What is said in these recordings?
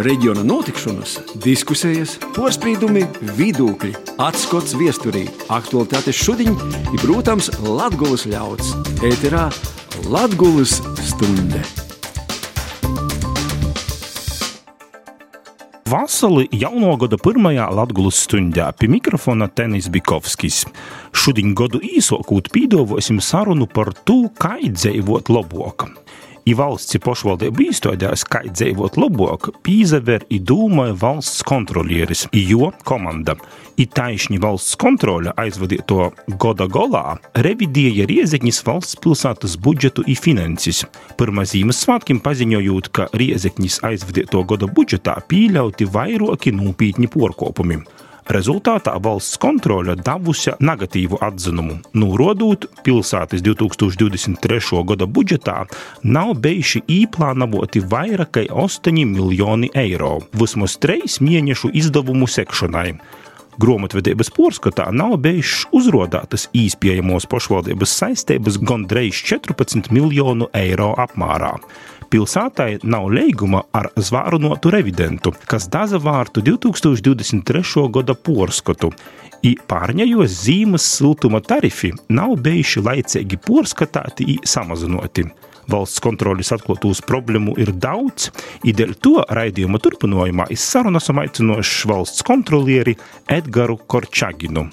reģiona notikšanas, diskusijas, porcelāna, vidūkļi, atskats viesturī, aktualitātes šodien ir, protams, Latvijas ļauds. Ēterā Latvijas stunde! Vasarī jauno gada pirmajā Latvijas stundā pie mikrofona Tenis Bikovskis. Šodien gadu īsokūt pīdavosim sarunu par to, kā dzīvot labāk. I valsts pašvaldību īstenībās, kā dzīvot labāk, pīzaver i dūmoja valsts kontrolieris, jo komanda. I taisni valsts kontrole aizvadīto gada golā revidēja Riezekņas valsts pilsētas budžetu i finanses. Pirmā Ziemassvētkiem paziņojot, ka Riezekņas aizvadīto gada budžetā pieļauti vairāki nopietni porkopumi. Rezultātā valsts kontrole devusi negatīvu atzinumu, norādot, pilsētas 2023. gada budžetā nav bijuši īplānoti vairāk kā 8 miljoni eiro vismaz trīs mēnešu izdevumu sekšanai. Grāmatvedības porskatā nav bijušas uzrādītas īspējamos pašvaldības saistības gandrīz 14 miljonu eiro apmērā pilsētai nav līguma ar zvārunotu revidentu, kas dazavārtu 2023. gada porskatu. I pārņējos zīmes siltuma tarifi nav bijuši laicīgi porskatāti i samazinoti. Valsts kontrolas atklātos problēmu ir daudz, idēļ to raidījuma turpinājumā izsarunu esam aicinoši valsts kontrolieri Edgaru Korčaginu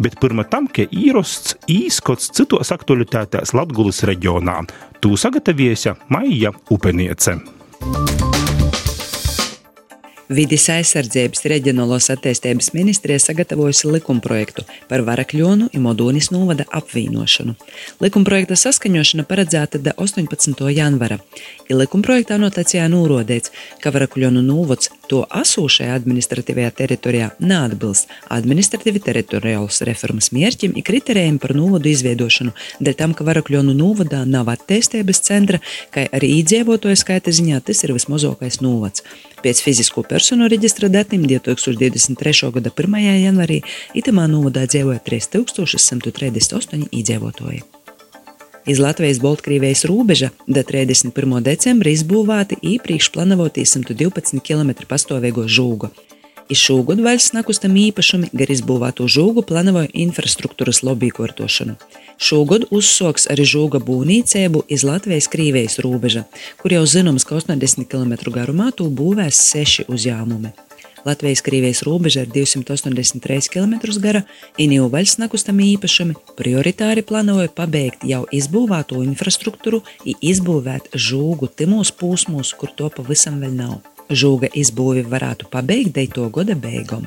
bet pirmā tam, ka īrosts īskots citos aktualitātēs Latgulas reģionā. Tū sagatavojusi Maija Upeniece. Vides aizsardzības reģionālās attīstības ministrija sagatavojusi likumprojektu par Varakļonu un Modūnis novada apvienošanu. Likumprojekta saskaņošana paredzēta da 18. janvara. Ir likumprojektā notācijā norādīts, ka Varakļonu novads to asūšajā administratīvajā teritorijā neatbilst administratīvi teritoriālas reformas mērķim un kritērijiem par novadu izveidošanu, dēļ tam, ka Varakļonu novadā nav attīstības centra, kā arī iedzīvotāju skaita ziņā tas ir vismazākais novads. Pēc fizisko personu reģistra datiem 2023. gada 1. janvārī Itamā novadā dzīvoja 3138 iedzīvotāji. Iz Latvijas-Baltkrievijas robeža da 31. decembra izbūvēti īpriekš planavotī 112 km pastāvīgo žūgu. Iz šogad vaļas nakustam īpašumi gar izbūvēto žūgu plānoja infrastruktūras lobby kortošanu. Šogad uzsoks arī žūga būvniecību iz Latvijas-Krīvijas robeža, kur jau zināms, ka 80 km garumā to būvēs seši uzņēmumi. Latvijas-Krievijas robeža ir 283 km gara, vaļas nakustami īpašumi prioritāri plānoja pabeigt jau izbūvēto infrastruktūru izbūvēt žūgu timos posmos, kur to pavisam vēl nav. Žūga izbūvi varētu pabeigt deito gada beigām.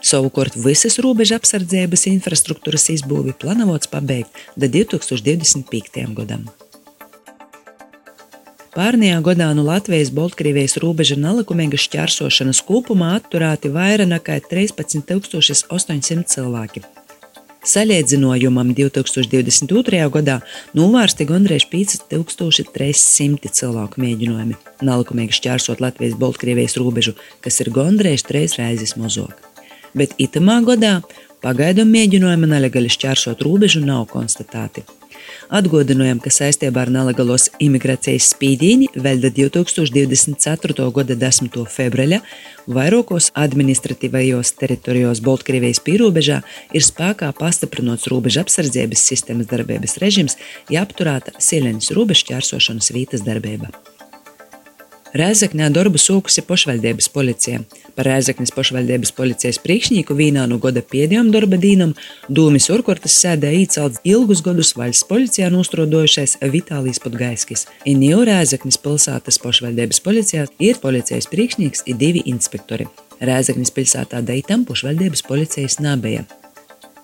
Savukārt visas robeža apsardzības infrastruktūras izbūvi plānots pabeigt līdz 2025. gadam. Pārnajā gadā no Latvijas-Baltkrievijas robeža nelikumīga šķērsošanas kopumā atturēti vairāk nekā 13,800 cilvēki. Salīdzinājumam 2022. gadā novērsti gandrīz 5300 cilvēku mēģinājumi, nelikumīgi šķērsot Latvijas-Baltkrievijas robežu, kas ir gandrīz trīs reizes mazāk bet itamā gadā pagaidu mēģinājumi nelegāli šķērsot robežu nav konstatēti. Atgādinājām, ka saistībā ar nelegālos imigrācijas spīdīni vēl 2024. gada 10. februāra vairākos administratīvajos teritorijos Baltkrievijas pierobežā ir spēkā pastiprināts robežu apsardzības sistēmas darbības režims, ja apturēta silenes robežu ķērsošanas vītas darbība. Rēzaknē darbu sūkusi pašvaldības policija. Par Rēzaknes pašvaldības policijas priekšnieku vīnā no goda pēdējām darba dīnam Dūmis Urkortas sēdē īcelts ilgus gadus valsts policijā nostrodojušais Vitālijas Putgaiskis. Un jau Rēzaknes pilsētas pašvaldības policijā ir policijas priekšnieks un divi inspektori. Rēzaknes pilsētā deitam pašvaldības policijas nabēja.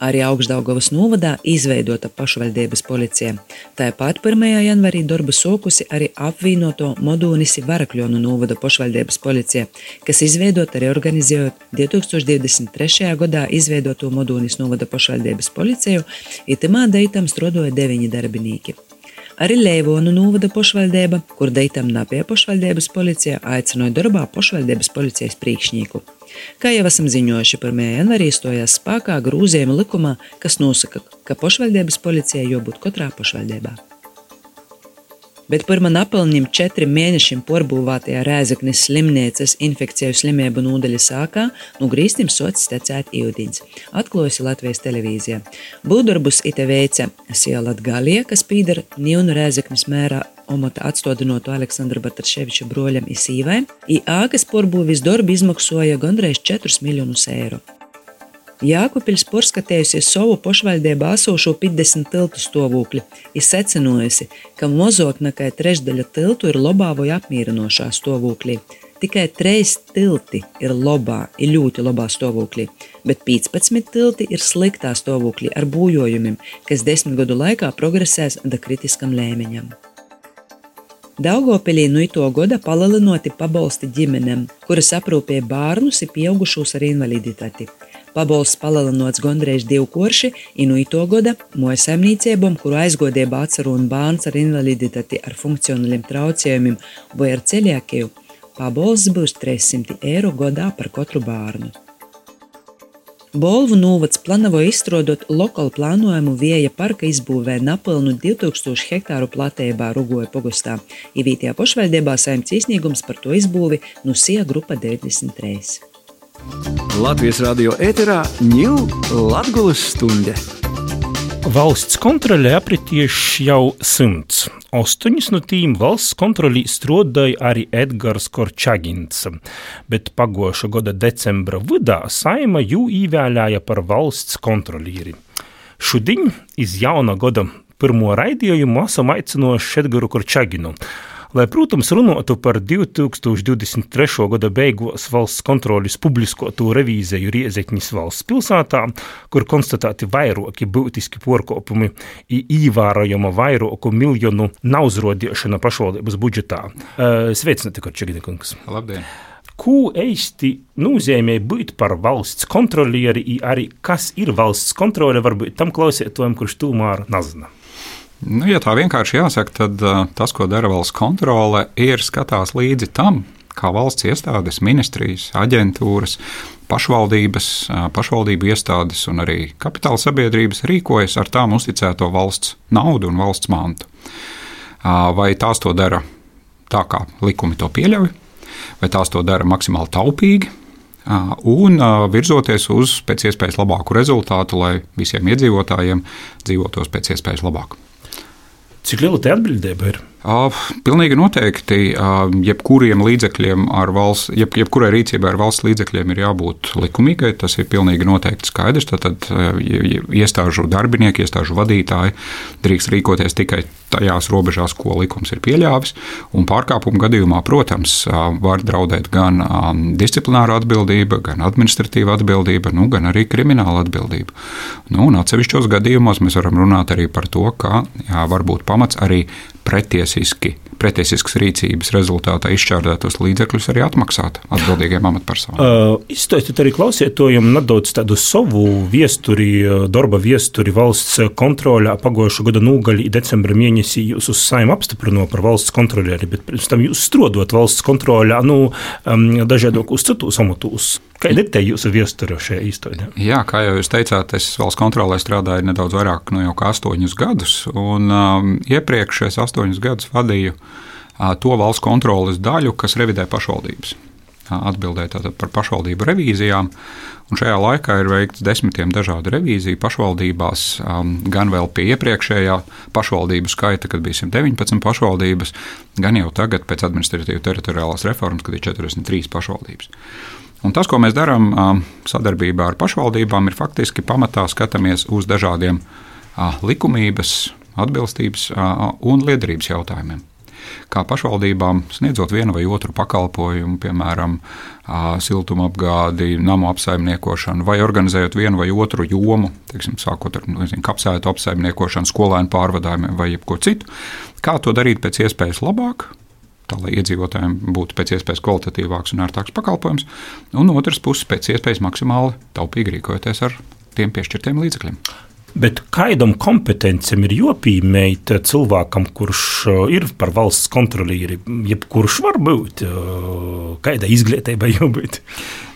Arī Augstdaugavas novadā izveidota pašvaldības policija. Tāpat 1. janvārī darbu sokusi arī apvienoto Modūnisi Varakļonu novada pašvaldības policija, kas izveidota reorganizējot 2023. gadā izveidoto Modūnis novada pašvaldības policiju, itamā deitam strodoja deviņi darbinieki. Arī Leivonu novada pašvaldība, kur deitam Napie pašvaldības policija aicināja darbā pašvaldības policijas priekšnieku. Kā jau esam ziņojuši, 1. janvārī stājās spēkā grūzījuma likumā, kas nosaka, ka pašvaldības policijai jābūt katrā pašvaldībā. Bet pirmā napelnim četriem mēnešiem porbūvētajā Rēzaknes slimnīcas infekciju slimību nūdaļa sākā no grīstim sots tecēt ūdens, atklājusi Latvijas televīzija. Būdarbus ite veica Siela Galie, kas pīdara Nīnu Rēzaknes mērā omota atstādinotu Aleksandra Bartaševiča broļam Isīvai, i ākas porbūvis darbu izmaksoja gandrīz 4 miljonus eiro. Jākupils porskatējusi savu pašvaldībā esošo 50 tiltu stāvokli, ir secinājusi, ka mazāk nekā trešdaļa tiltu ir labā vai apmierinošā stāvoklī. Tikai trīs tilti ir labā, ir ļoti labā stāvoklī, bet 15 tilti ir sliktā stāvoklī ar būvojumiem, kas desmit gadu laikā progresēs da kritiskam līmeņam. Daugopilī no ito gada palielinoti pabalsti ģimenēm, kuras aprūpē bērnus un pieaugušos ar invaliditāti. Pabalsts palielinots gandrīz divu korši, inu ito gada mojasaimniecībām, kuru aizgodība atceruna bērns ar invaliditāti ar funkcionāliem traucējumiem vai ar ceļākiju, pabalsts būs 300 eiro gadā par katru bērnu. Bolvu novads plānoja izstrādāt lokālu plānojumu vieja parka izbūvē napilnu 2000 hektāru platībā Rugoja pogostā. Īvītajā pašvaldībā saimts īsniegums par to izbūvi no SIA grupa 93. Latvijas radio ēterā ņūl Latgulas stunde. Valsts kontrolē apritieši jau simts. Astoņus no tīm valsts kontrolī strādāja arī Edgars Korčagins, bet pagoša gada decembra vidā saima jū īvēlēja par valsts kontrolīri. Šodien iz jauna gada pirmo raidījumu esam aicinoši Edgaru Korčaginu lai, protams, runātu par 2023. gada beigās valsts kontrolas publiskoto revīziju Riezekņas valsts pilsētā, kur konstatēti vairāki būtiski porkopumi īvērojama vairāku miljonu nauzrodiešana pašvaldības budžetā. Sveicināti, Korčeginikungs! Labdien! Ko īsti nozīmē būt par valsts kontrolieri, arī kas ir valsts kontrole, varbūt tam klausītājam, kurš tūmār nezina. Nu, ja tā vienkārši jāsaka, tad uh, tas, ko dara valsts kontrole, ir skatās līdzi tam, kā valsts iestādes, ministrijas, aģentūras, pašvaldības, uh, pašvaldību iestādes un arī kapitāla sabiedrības rīkojas ar tām uzticēto valsts naudu un valsts mantu. Uh, vai tās to dara tā, kā likumi to pieļauj, vai tās to dara maksimāli taupīgi, un virzoties uz pēc iespējas labāku rezultātu, lai visiem iedzīvotājiem dzīvotos pēc iespējas labāk. Cik liela tā atbildība ir? Pilnīgi noteikti. Jebkuriem līdzekļiem ar valsts, jeb, jebkurai rīcībai ar valsts līdzekļiem ir jābūt likumīgai. Tas ir pilnīgi noteikti skaidrs. Tad uh, iestāžu darbinieki, iestāžu vadītāji drīkst rīkoties tikai tajās robežās, ko likums ir pieļāvis. Un pārkāpumu gadījumā, protams, var draudēt gan disciplināra atbildība, gan administratīva atbildība, nu, gan arī krimināla atbildība. Nu, un atsevišķos gadījumos mēs varam runāt arī par to, ka jā, var būt pamats arī pretiesiski, pretiesiskas rīcības rezultātā izšķērdētos līdzekļus arī atmaksāt atbildīgiem amatpersonām. Uh, Izstāstiet arī klausietojiem nedaudz tādu savu viesturi, darba viesturi valsts kontrolē pagājušā gada nūgaļi decembra mēnesī jūs uz saim apstiprino par valsts kontrolieri, bet pirms tam jūs strodot valsts kontrolē, nu, um, dažādos citos amatos. Kāda ir tā jūsu viestura šajā īstenībā? Jā, kā jau jūs teicāt, es valsts kontrolē strādāju nedaudz vairāk no nu, jau kā astoņus gadus. Un, um, iepriekš es astoņus gadus vadīju uh, to valsts kontroles daļu, kas revidē pašvaldības. Uh, atbildēja par pašvaldību revīzijām. Un šajā laikā ir veikts desmitiem dažādu revīziju pašvaldībās, um, gan vēl pie iepriekšējā pašvaldību skaita, kad bija 119 pašvaldības, gan jau tagad pēc administratīvas teritoriālās reformas, kad ir 43 pašvaldības. Un tas, ko mēs darām sadarbībā ar pašvaldībām, ir faktiski pamatā skatāmies uz dažādiem likumības, atbilstības un liederības jautājumiem. Kā pašvaldībām sniedzot vienu vai otru pakalpojumu, piemēram, siltumapgādi, namu apsaimniekošanu, vai organizējot vienu vai otru jomu, teiksim, sākot ar nezinu, kapsētu apsaimniekošanu, skolēnu pārvadājumiem vai jebko citu, kā to darīt pēc iespējas labāk, tā lai iedzīvotājiem būtu pēc iespējas kvalitatīvāks un ērtāks pakalpojums, un otrs puses pēc iespējas maksimāli taupīgi rīkojoties ar tiem piešķirtiem līdzekļiem. Bet kādam kompetencam ir jopīmēt cilvēkam, kurš uh, ir par valsts kontrolieri, jebkurš var būt, uh, kāda izglītība jābūt?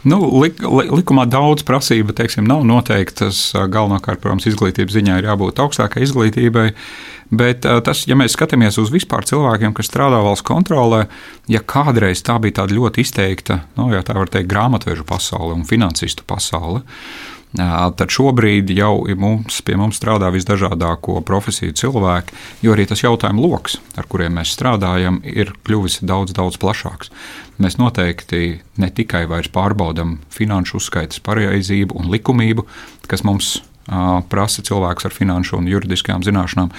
Nu, lik, li, likumā daudz prasība teiksim, nav noteiktas. Galvenokārt, protams, izglītības ziņā ir jābūt augstākai izglītībai. Bet tas, ja mēs skatāmies uz vispār cilvēkiem, kas strādā valsts kontrolē, ja kādreiz tā bija tāda ļoti izteikta, nu, ja tā var teikt, grāmatvežu pasaule un finansistu pasaule, tad šobrīd jau mums, pie mums strādā visdažādāko profesiju cilvēki, jo arī tas jautājumu lokus, ar kuriem mēs strādājam, ir kļuvis daudz, daudz plašāks. Mēs noteikti ne tikai pārbaudām finanšu uzskaitas pareizību un likumību, kas mums prasa cilvēks ar finanšu un juridiskām zināšanām,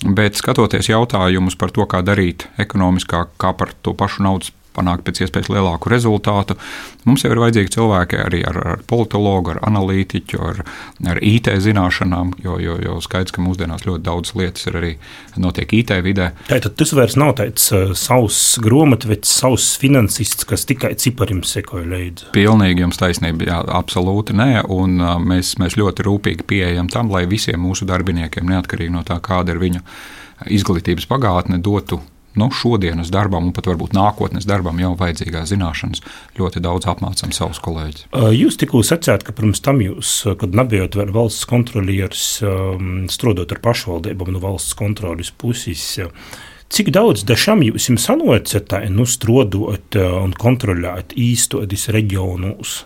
Bet skatoties jautājumus par to, kā darīt ekonomiskāk, kā par to pašu naudas panākt pēc iespējas lielāku rezultātu. Mums jau ir vajadzīgi cilvēki arī ar, ar politologu, ar analītiķu, ar, ar IT zināšanām, jo, jo, jo skaidrs, ka mūsdienās ļoti daudz lietas ir arī notiek IT vidē. Tātad tas vairs nav tāds uh, savs grāmatvedis, savs finansists, kas tikai ciparim sekoja līdzi. Pilnīgi jums taisnība, jā, absolūti nē, un uh, mēs, mēs ļoti rūpīgi pieejam tam, lai visiem mūsu darbiniekiem, neatkarīgi no tā, kāda ir viņu izglītības pagātne, dotu nu, šodienas darbam, un pat varbūt nākotnes darbam jau vajadzīgās zināšanas. Ļoti daudz apmācām savus kolēģus. Jūs tikko sacījāt, ka pirms tam jūs, kad nebijāt valsts kontrolieris, strādājot ar pašvaldībām no valsts kontrolas puses. Cik daudz dažam jūs sanocat, nu, strādājot un kontrolēt īstotis reģionos?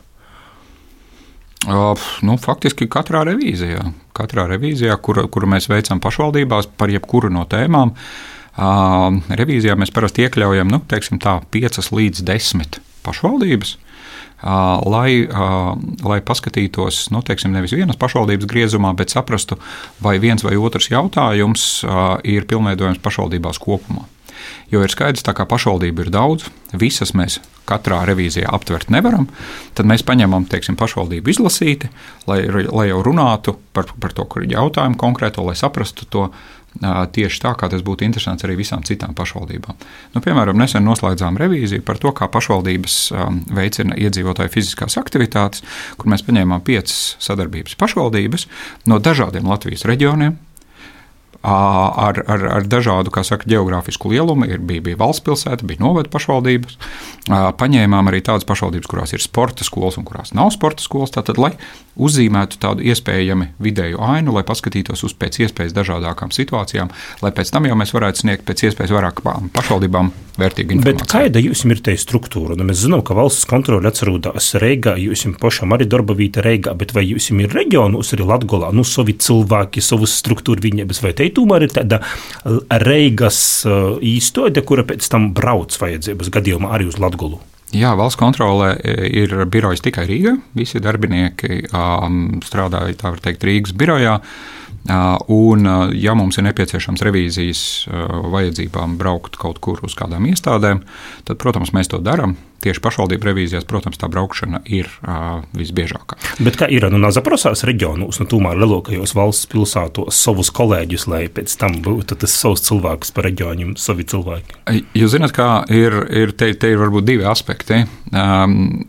Uh, nu, faktiski katrā revīzijā, katrā revīzijā kuru, kuru mēs veicam pašvaldībās par jebkuru no tēmām, uh, Revīzijā mēs parasti iekļaujam nu, tā, 5 līdz 10 pašvaldības. Lai, lai paskatītos, nu, teiksim, nevis vienas pašvaldības griezumā, bet saprastu, vai viens vai otrs jautājums ir pilnveidojams pašvaldībās kopumā. Jo ir skaidrs, ka pašvaldību ir daudz, visas mēs katrā revīzijā aptvert nevaram, tad mēs paņemam teiksim, pašvaldību izlasīti, lai, lai jau runātu par, par to, jautājumi konkrēto, lai saprastu to tieši tā, kā tas būtu interesants arī visām citām pašvaldībām. Nu, piemēram, nesen noslēdzām revīziju par to, kā pašvaldības veicina iedzīvotāju fiziskās aktivitātes, kur mēs paņēmām piecas sadarbības pašvaldības no dažādiem Latvijas reģioniem ar, ar, ar dažādu saka, geogrāfisku lielumu. Ir, bija, bija valsts pilsēta, bija novada pašvaldības. Paņēmām arī tādas pašvaldības, kurās ir sporta skolas un kurās nav sporta skolas. Tātad, lai uzzīmētu tādu iespējami vidēju ainu, lai paskatītos uz pēc iespējas dažādākām situācijām, lai pēc tam jau mēs varētu sniegt pēc iespējas vairāk pašvaldībām vērtīgu informāciju. Bet kāda jums ir tā struktūra? Nu, mēs zinām, ka valsts kontrole atrodas Reigā, jums pašam arī darba vieta Reigā, bet vai jums ir reģionos arī Latgolā, nu, savi cilvēki, savas struktūra viņiem, vai te tomēr ir tāda Reigas īstoide, kura pēc tam brauc vajadzības gadījumā arī uz Latgolu? Jā, valsts kontrolē e, ir birojas tikai Rīgā. Visi darbinieki um, strādāja, teikt, Rīgas birojā. Un, ja mums ir nepieciešams revīzijas vajadzībām braukt kaut kur uz kādām iestādēm, tad, protams, mēs to darām. Tieši pašvaldību revīzijās, protams, tā braukšana ir uh, visbiežākā. Bet kā ir nu, zaprasās reģionos, nu, tomēr lielākajos valsts pilsētos savus kolēģus, lai pēc tam būtu tas savs cilvēks par reģioniem, savi cilvēki? Jūs zināt, kā ir, ir te, te ir varbūt divi aspekti. Um,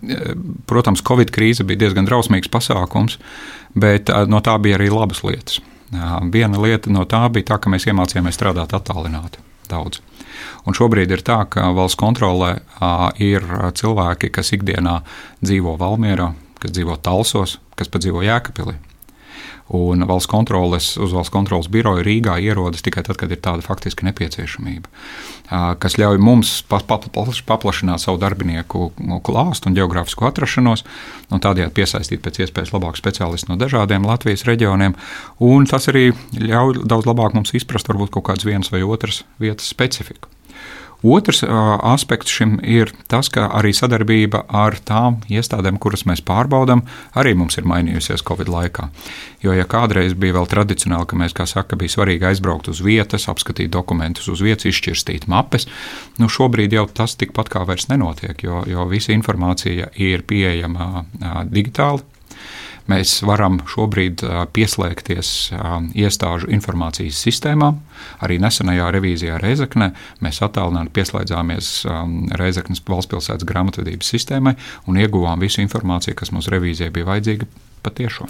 protams, Covid krīze bija diezgan drausmīgs pasākums, bet uh, no tā bija arī labas lietas. Viena lieta no tā bija tā, ka mēs iemācījāmies strādāt attālināti daudz. Un šobrīd ir tā, ka valsts kontrolē ir cilvēki, kas ikdienā dzīvo Valmjerā, kas dzīvo Talsos, kas pat dzīvo Jēkabīlī. Un valsts kontroles, uz valsts kontroles biroju Rīgā ierodas tikai tad, kad ir tāda faktiska nepieciešamība, kas ļauj mums paplašināt savu darbinieku klāstu un geogrāfisko atrašanos, un tādējādi piesaistīt pēc iespējas labāku speciālistu no dažādiem Latvijas reģioniem. Un tas arī ļauj daudz labāk mums izprast varbūt kaut kādas vienas vai otras vietas specifiku. Otrs aspekts šim ir tas, ka arī sadarbība ar tām iestādēm, kuras mēs pārbaudām, arī mums ir mainījusies Covid laikā. Jo, ja kādreiz bija vēl tradicionāli, ka mēs, kā saka, bija svarīgi aizbraukt uz vietas, apskatīt dokumentus uz vietas, izšķirstīt mapes, nu šobrīd jau tas tikpat kā vairs nenotiek, jo, jo visa informācija ir pieejama digitāli Mēs varam šobrīd pieslēgties iestāžu informācijas sistēmām. Arī nesenajā revīzijā Reizekne mēs attālināti pieslēdzāmies Reizeknas valstspilsētas grāmatvedības sistēmai un ieguvām visu informāciju, kas mums revīzijai bija vajadzīga patiešām.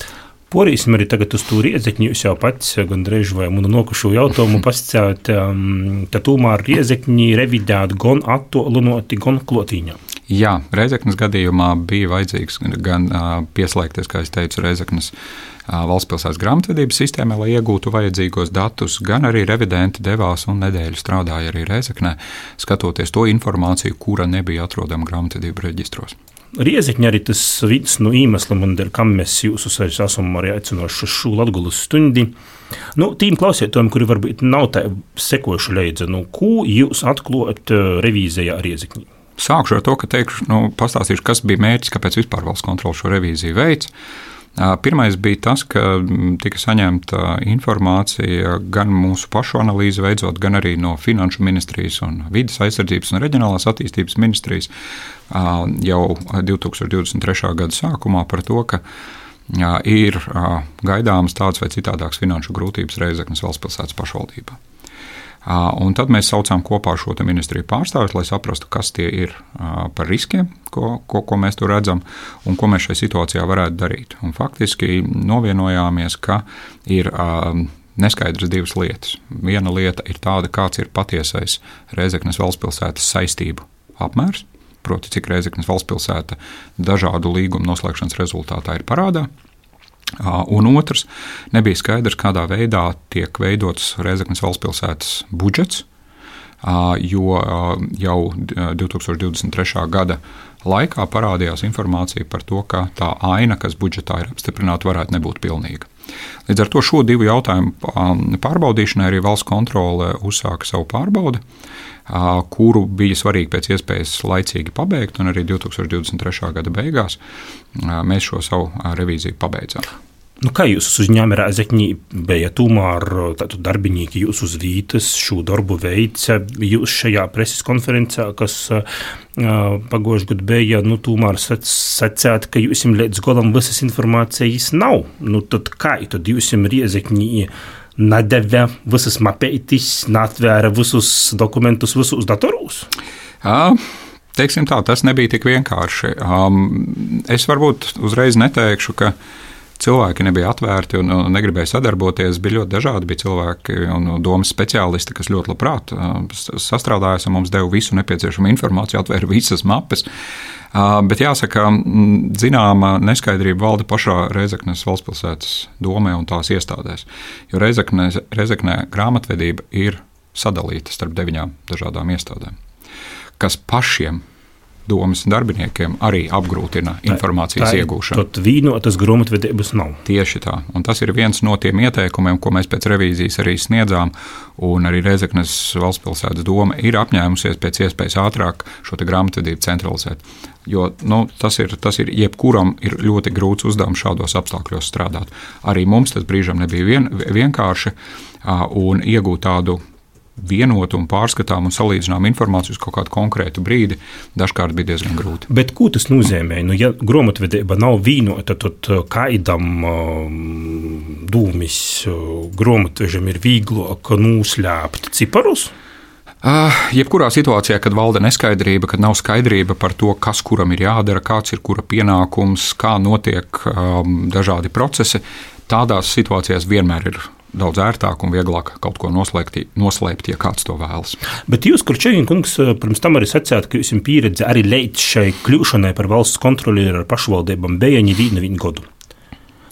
Porīsim arī tagad uz to riezekņu. Jūs jau pats gandrīz vai manu nokušu jautājumu pasakāt, um, ka tomēr riezekņi revidēti gan attālināti, gan klotīņā. Jā, Reizeknas gadījumā bija vajadzīgs gan pieslēgties, kā jau teicu, Reizeknas valsts pilsētas grāmatvedības sistēmai, lai iegūtu vajadzīgos datus, gan arī revidenti devās un nedēļu strādāja arī Reizeknē, skatoties to informāciju, kura nebija atrodama grāmatvedību reģistros. Rieziņš arī tas viens no iemesliem, kam mēs jūs esam arī aicinoši uz šo latgulas stundi. Nu, tīm klausītājiem, kuri varbūt nav tā sekojuši līdzi, nu, ko jūs atklājat revīzijā Rieziņā? Sākšu ar to, ka teikšu, nu, pastāstīšu, kas bija mērķis, kāpēc vispār valsts kontrole šo revīziju veids. Pirmais bija tas, ka tika saņemta informācija gan mūsu pašu analīzi veicot, gan arī no Finanšu ministrijas un Vides aizsardzības un reģionālās attīstības ministrijas jau 2023. gada sākumā par to, ka ir gaidāmas tādas vai citādākas finanšu grūtības Reizeknas valsts pilsētas pašvaldībā. Un tad mēs saucām kopā šo ministriju pārstāvjus, lai saprastu, kas tie ir par riskiem, ko, ko, ko mēs tur redzam un ko mēs šajā situācijā varētu darīt. Un faktiski novienojāmies, ka ir neskaidras divas lietas. Viena lieta ir tāda, kāds ir patiesais Reizeknas valstspilsētas saistību apmērs, proti, cik Reizeknas valstspilsēta dažādu līgumu noslēgšanas rezultātā ir parādā. Un otrs, nebija skaidrs, kādā veidā tiek veidots Reizeknas valstspilsētas budžets, jo jau 2023. gada laikā parādījās informācija par to, ka tā aina, kas budžetā ir apstiprināta, varētu nebūt pilnīga. Līdz ar to šo divu jautājumu pārbaudīšanai arī valsts kontrole uzsāka savu pārbaudi, kuru bija svarīgi pēc iespējas laicīgi pabeigt, un arī 2023. gada beigās mēs šo savu revīziju pabeidzām. Nu, kā jūs uzņēmējat Rēzekņī, bija tomēr darbinieki jūs uz vītas, šo darbu veica, jūs šajā preses konferencē, kas uh, pagājušajā gadā bija, nu, tomēr sacījāt, ka jums līdz galam visas informācijas nav. Nu, tad kā tad jūs Rēzekņī nedēvē visas mapētis, netvēra visus dokumentus, visus datorus? Uh. Teiksim tā, tas nebija tik vienkārši. Um, es varbūt uzreiz neteikšu, ka uh, cilvēki nebija atvērti un, un negribēja sadarboties. Bija ļoti dažādi bija cilvēki un domas speciālisti, kas ļoti labprāt sastrādājās un mums deva visu nepieciešamo informāciju, atvēra visas mapes. Bet jāsaka, zināma neskaidrība valda pašā Reizeknas valstspilsētas domē un tās iestādēs. Jo Reizeknē, Reizeknē grāmatvedība ir sadalīta starp deviņām dažādām iestādēm, kas pašiem domas darbiniekiem arī apgrūtina informācijas tā, iegūšanu. Tad vīnotas grāmatvedības nav. Tieši tā. Un tas ir viens no tiem ieteikumiem, ko mēs pēc revīzijas arī sniedzām. Un arī Reizeknas valstspilsētas doma ir apņēmusies pēc iespējas ātrāk šo grāmatvedību centralizēt. Jo nu, tas, ir, tas ir jebkuram ir ļoti grūts uzdevums šādos apstākļos strādāt. Arī mums tas brīžam nebija vien, vienkārši un iegūt tādu vienotu un pārskatām un salīdzinām informāciju uz kaut kādu konkrētu brīdi, dažkārt bija diezgan grūti. Bet ko tas nozīmē? Nu, ja grāmatvedība nav vienota, tad uh, kaidam um, dūmis uh, grāmatvežam ir vieglāk noslēpt ciparus? Uh, jebkurā situācijā, kad valda neskaidrība, kad nav skaidrība par to, kas kuram ir jādara, kāds ir kura pienākums, kā notiek um, dažādi procesi, tādās situācijās vienmēr ir daudz ērtāk un vieglāk kaut ko noslēgt, noslēpt, ja kāds to vēlas. Bet jūs, Kurčēņa kungs, pirms tam arī sacījāt, ka jums pieredze arī līdz šai kļūšanai par valsts kontrolieru ar pašvaldībām bija viņa vīna viņa godu.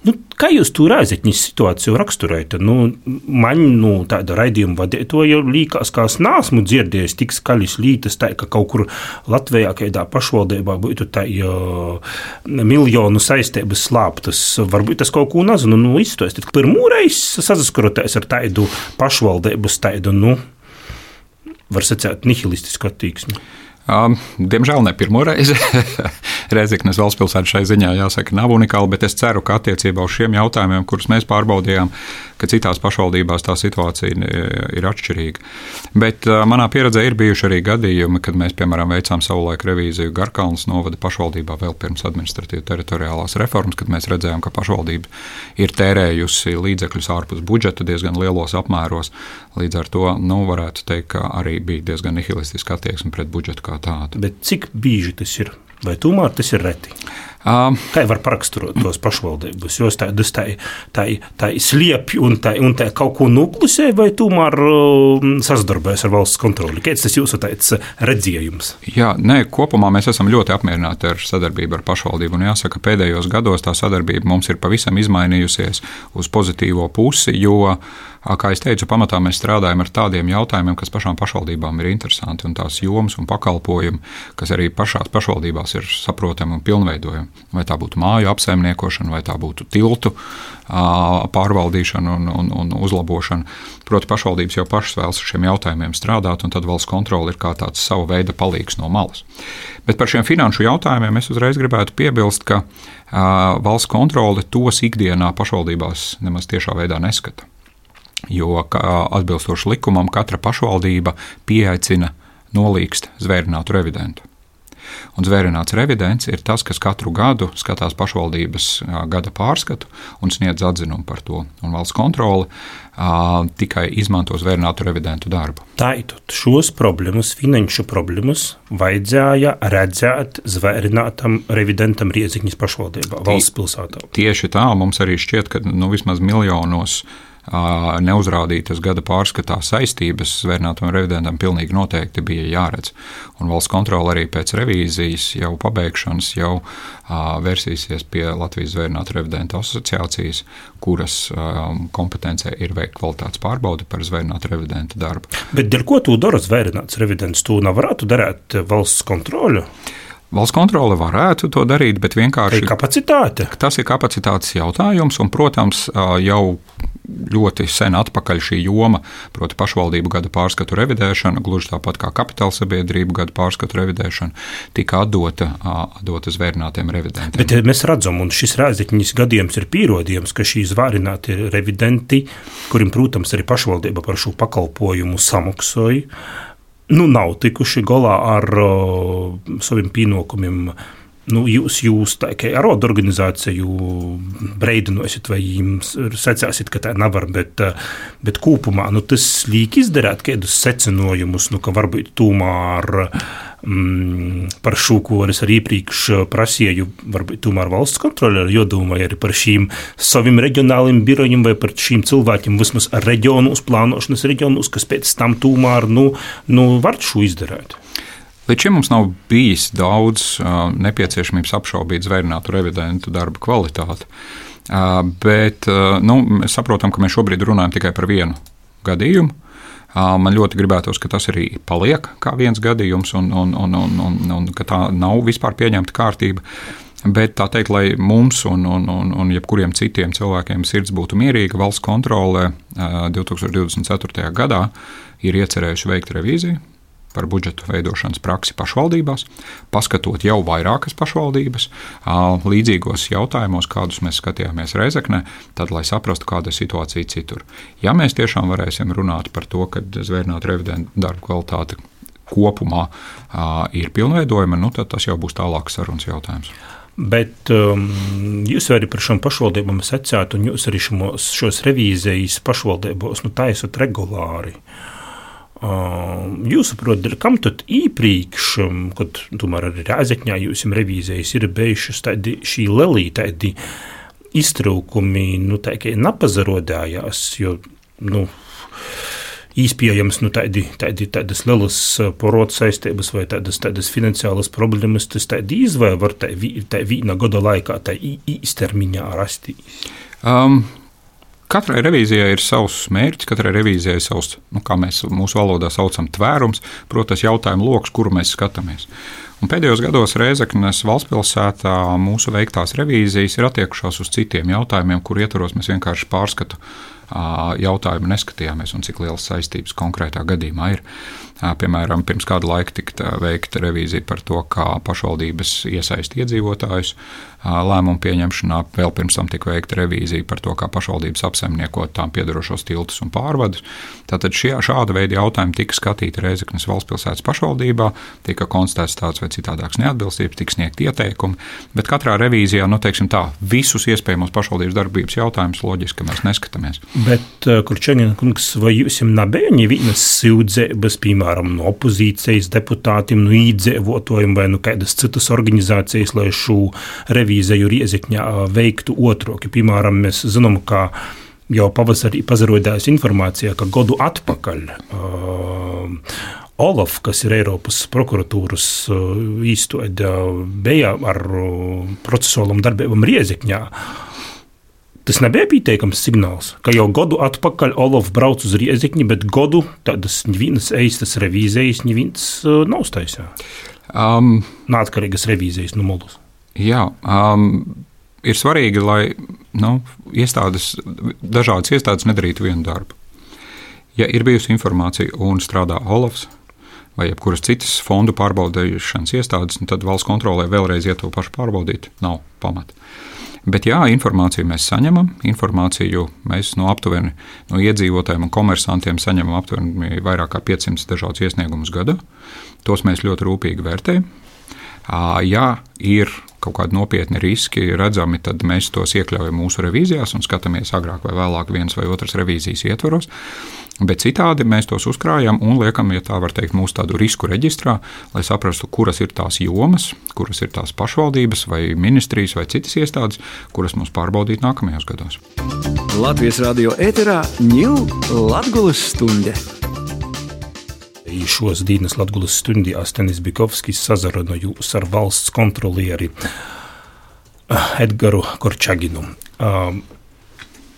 Nu, kā jūs to rāzekņas situāciju raksturējat? Nu, man nu, tāda raidījuma vadītāja liekas, ka es neesmu dzirdējis tik skaļas lietas, tā, ka kaut kur Latvijā, kādā pašvaldībā būtu tā uh, miljonu saistības slāptas. Varbūt tas kaut ko nezinu, nu, izstāstīt. Pirmo reizi saskaroties ar tādu pašvaldības tādu, nu, var sacīt, nihilistisku attieksmi. Um, diemžēl ne pirmo reizi. Reizeknas valstspilsēta šai ziņā jāsaka nav unikāla, bet es ceru, ka attiecībā uz šiem jautājumiem, kurus mēs pārbaudījām, ka citās pašvaldībās tā situācija ir atšķirīga. Bet uh, manā pieredzē ir bijuši arī gadījumi, kad mēs, piemēram, veicām savulaik revīziju Garkalnas novada pašvaldībā vēl pirms administratīvas teritoriālās reformas, kad mēs redzējām, ka pašvaldība ir tērējusi līdzekļus ārpus budžeta diezgan lielos apmēros. Līdz ar to nu, varētu teikt, ka arī bija diezgan nihilistiska attieksme pret budžetu kā tādu. Bet cik bieži tas ir? Vai tomēr tas ir reti? Um, Kā var paraksturot tos pašvaldības? Jos tādas tā, tā, tā sliepj un tā, un tā kaut ko nuklusē, vai tomēr uh, sasdarbojas ar valsts kontroli? Kāds tas jūsu tāds redzējums? Jā, nē, kopumā mēs esam ļoti apmierināti ar sadarbību ar pašvaldību. Un jāsaka, pēdējos gados tā sadarbība mums ir pavisam izmainījusies uz pozitīvo pusi, jo uh, Kā jau teicu, pamatā mēs strādājam ar tādiem jautājumiem, kas pašām pašvaldībām ir interesanti, un tās jomas un pakalpojumi, kas arī pašās pašvaldībās ir saprotami un pilnveidojami. Vai tā būtu māju apsaimniekošana, vai tā būtu tiltu pārvaldīšana un, un, un uzlabošana. Proti, pašvaldības jau pašas vēlas ar šiem jautājumiem strādāt, un tad valsts kontrole ir kā tāds sava veida palīgs no malas. Bet par šiem finanšu jautājumiem es uzreiz gribētu piebilst, ka uh, valsts kontrole tos ikdienā pašvaldībās nemaz tiešā veidā neskata jo atbilstoši likumam katra pašvaldība pieaicina nolīgst zvērinātu revidentu. Un zvērināts revidents ir tas, kas katru gadu skatās pašvaldības gada pārskatu un sniedz atzinumu par to. Un valsts kontrole uh, tikai izmanto zvērinātu revidentu darbu. Tātad šos problēmas, finanšu problēmas, vajadzēja redzēt zvērinātam revidentam Rieziņas pašvaldībā, valsts pilsētā. Tieši tā mums arī šķiet, ka nu, vismaz miljonos neuzrādītas gada pārskatā saistības zvērnātam revidentam pilnīgi noteikti bija jāredz. Un valsts kontrole arī pēc revīzijas jau pabeigšanas jau vērsīsies pie Latvijas zvērnātu revidentu asociācijas, kuras kompetencē ir veikt kvalitātes pārbaudi par zvērnātu revidentu darbu. Bet ar ko tu dara zvērnāts revidents? Tu nevarētu darīt valsts kontroli? Valsts kontrole varētu to darīt, bet vienkārši. Tā ir kapacitāte. Tas ir kapacitātes jautājums, un, protams, jau ļoti sen atpakaļ šī joma, proti, pašvaldību gada pārskatu revidēšana, gluži tāpat kā kapitāla sabiedrību gada pārskatu revidēšana, tika atdota, atdota zvērnātiem revidentiem. Bet mēs redzam, un šis rēzekņas gadījums ir pierādījums, ka šī zvērināti revidenti, kuriem, protams, arī pašvaldība par šo pakalpojumu samaksāja nu, nav tikuši galā ar uh, saviem pienākumiem. Nu, jūs, jūs tā kā arodu organizāciju breidinosiet, vai jums secēsiet, ka tā nevar, bet, bet kopumā nu, tas liek izdarīt kādus secinājumus, nu, ka varbūt tomēr mm, par šo, ko es arī iepriekš prasīju, varbūt tomēr valsts kontrole jodomāja arī par šīm saviem reģionāliem birojiem vai par šīm cilvēkiem vismaz reģionu uzplānošanas reģionus, kas pēc tam tomēr nu, nu, var šo izdarīt. Līdz šim mums nav bijis daudz uh, nepieciešamības apšaubīt zvērinātu revidentu darba kvalitāti. Uh, bet uh, nu, mēs saprotam, ka mēs šobrīd runājam tikai par vienu gadījumu. Man ļoti gribētos, ka tas arī paliek kā viens gadījums, un, un, un, un, un, un ka tā nav vispār pieņemta kārtība. Bet tā teikt, lai mums un, un, un, un jebkuriem citiem cilvēkiem sirds būtu mierīga, valsts kontrole 2024. gadā ir iecerējusi veikt revīziju par budžetu veidošanas praksi pašvaldībās, paskatot jau vairākas pašvaldības līdzīgos jautājumos, kādus mēs skatījāmies Reizeknē, tad, lai saprastu, kāda ir situācija citur. Ja mēs tiešām varēsim runāt par to, ka zvērnāt revidentu darbu kvalitāti kopumā ir pilnveidojama, nu, tad tas jau būs tālāks sarunas jautājums. Bet um, jūs arī par šīm pašvaldībām secāt, un jūs arī šos, šos revīzijas pašvaldībos nu, taisat regulāri. Uh, Jūs saprotat, kam tad īpriekš, kad tomēr arī Rēzekņā jūs esat revīzējis, ir bijušas tādi šī lelī, tādi iztraukumi, nu, tā kā nepazarodājās, jo, nu, Īspējams, nu, tādi, tādi, tādas lielas porotas saistības vai tādas, tādas finansiālas problēmas, tas tādi izvēle var tā, tā viena gada laikā, tā īstermiņā rasties. Um, Katrai revīzijai ir savs mērķis, katrai revīzijai ir savs, nu, kā mēs mūsu valodā saucam, tvērums, protams, jautājumu lokus, kuru mēs skatāmies. Un pēdējos gados Reizeknas valstspilsētā mūsu veiktās revīzijas ir attiekušās uz citiem jautājumiem, kur ietvaros mēs vienkārši pārskatu jautājumu neskatījāmies un cik lielas saistības konkrētā gadījumā ir. Piemēram, pirms kāda laika tika veikta revīzija par to, kā pašvaldības iesaist iedzīvotājus lēmumu pieņemšanā. Vēl pirms tam tika veikta revīzija par to, kā pašvaldības apsaimniekot tām piedarošos tiltus un pārvadus. Tātad šie, šāda veida jautājumi tika skatīti Reizeknas valstspilsētas pašvaldībā, tika konstatēts tāds vai citādāks neatbilstības, tika sniegt ieteikumi, bet katrā revīzijā, nu, teiksim tā, visus iespējamos pašvaldības darbības jautājumus loģiski, mēs neskatāmies. Bet, Kurčēnina kungs, vai jums nebija nevienas sūdzības, piemēram, piemēram, no opozīcijas deputātiem, no īdzīvotājiem vai no kādas citas organizācijas, lai šo revīziju riezikņā veiktu otroki. Piemēram, mēs zinām, ka jau pavasarī pazarodās informācija, ka gadu atpakaļ uh, Olaf, kas ir Eiropas prokuratūras īstenībā, bija ar procesuālām darbībām Riezikņā. Tas nebija pieteikams signāls, ka jau gadu atpakaļ Olaf brauc uz Riezikņu, bet gadu tādas nevienas eistas revīzijas neviens nav uztaisījis. Um, Nātkarīgas revīzijas no Moldovas. Jā, um, ir svarīgi, lai nu, iestādes, dažādas iestādes nedarītu vienu darbu. Ja ir bijusi informācija un strādā Olafs, vai jebkuras citas fondu pārbaudīšanas iestādes, tad valsts kontrolē vēlreiz iet to pašu pārbaudīt, nav pamata. Bet jā, informāciju mēs saņemam. Informāciju mēs no aptuveni no iedzīvotājiem un komersantiem saņemam aptuveni vairāk kā 500 dažādus iesniegumus gadā. Tos mēs ļoti rūpīgi vērtējam. Ja ir kaut kādi nopietni riski redzami, tad mēs tos iekļaujam mūsu revīzijās un skatāmies agrāk vai vēlāk viens vai otrs revīzijas ietvaros. Bet citādi mēs tos uzkrājam un liekam, ja tā var teikt, mūsu tādu risku reģistrā, lai saprastu, kuras ir tās jomas, kuras ir tās pašvaldības vai ministrijas vai citas iestādes, kuras mums pārbaudīt nākamajos gados. Latvijas radio ēterā ņūl Latvijas stunde. Šos dienas Latvijas stundī Astenis Bikovskis sazarunājās ar valsts kontrolieri eh, Edgaru Korčaginu. Um,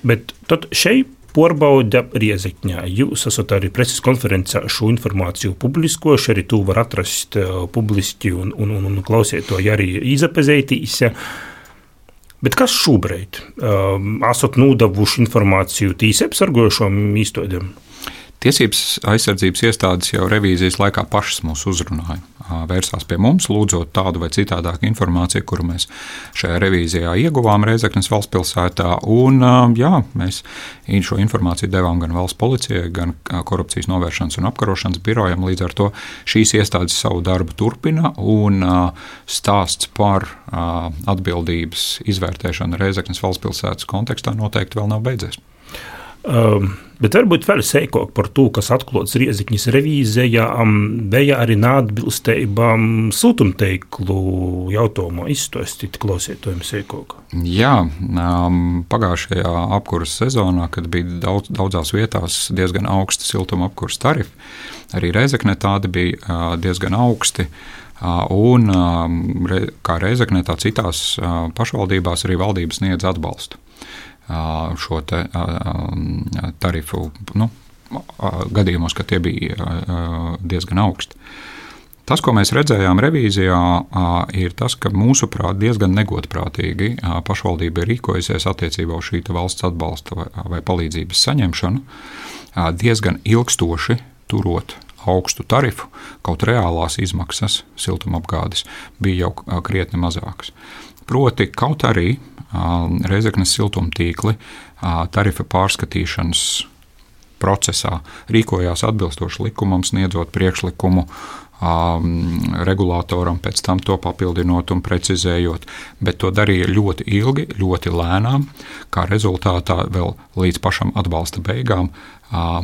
bet tad šeit Porbauda Riezekņā. Jūs esat arī preses konferencē šo informāciju publiskojuši, arī to var atrast uh, publiski un, un, un, un klausīt to arī izapazītīs. Bet kas šobrīd? Um, esat nodevuši informāciju tīsi apsargojušām īstodiem? Tiesības aizsardzības iestādes jau revīzijas laikā pašas mūs uzrunāja. Vērsās pie mums, lūdzot tādu vai citādāku informāciju, kuru mēs šajā revīzijā ieguvām Reizeknas valsts pilsētā. Un, jā, mēs šo informāciju devām gan valsts policijai, gan korupcijas novēršanas un apkarošanas birojam. Līdz ar to šīs iestādes savu darbu turpina un stāsts par atbildības izvērtēšanu Reizeknas valsts pilsētas kontekstā noteikti vēl nav beidzies. Um, bet varbūt vēl sīkāk par to, kas atklāts Rieziņas revīzijā, bija arī neatbilstība um, siltumteiklu jautājumā. Izstāstīt klausītājiem sīkāk. Jā, um, pagājušajā apkuras sezonā, kad bija daudz, daudzās vietās diezgan augsti siltuma apkuras tarifi, arī Reizekne tādi bija uh, diezgan augsti. Un, um, kā Reizekne, tā citās uh, pašvaldībās arī valdības sniedz atbalstu šo te, tarifu nu, gadījumos, kad tie bija diezgan augsti. Tas, ko mēs redzējām revīzijā, ir tas, ka mūsuprāt diezgan negodprātīgi pašvaldība ir rīkojusies attiecībā uz šī valsts atbalsta vai palīdzības saņemšanu, diezgan ilgstoši turot augstu tarifu, kaut reālās izmaksas siltumapgādes bija jau krietni mazākas. Proti, kaut arī Reizeknas siltumtīkli tarifa pārskatīšanas procesā rīkojās atbilstoši likumam, sniedzot priekšlikumu um, regulātoram, pēc tam to papildinot un precizējot, bet to darīja ļoti ilgi, ļoti lēnām, kā rezultātā vēl līdz pašam atbalsta beigām. Uh,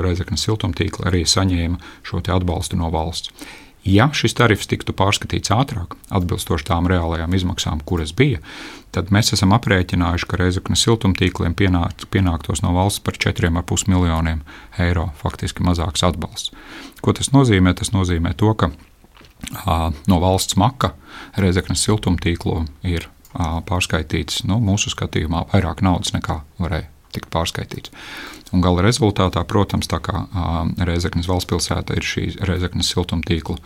Reizeknas siltumtīkli arī saņēma šo atbalstu no valsts. Ja šis tarifs tiktu pārskatīts ātrāk, atbilstoši tām reālajām izmaksām, kuras bija, tad mēs esam aprēķinājuši, ka Reizeknas siltumtīkliem pienāk, pienāktos no valsts par 4,5 miljoniem eiro faktiski mazāks atbalsts. Ko tas nozīmē? Tas nozīmē to, ka a, no valsts maka Reizeknas siltumtīklu ir pārskaitīts nu, mūsu skatījumā vairāk naudas nekā varēja tikt pārskaitīts. Un gala rezultātā, protams, tā kā Reizeknas valsts pilsēta ir šī Reizeknas siltumtīkla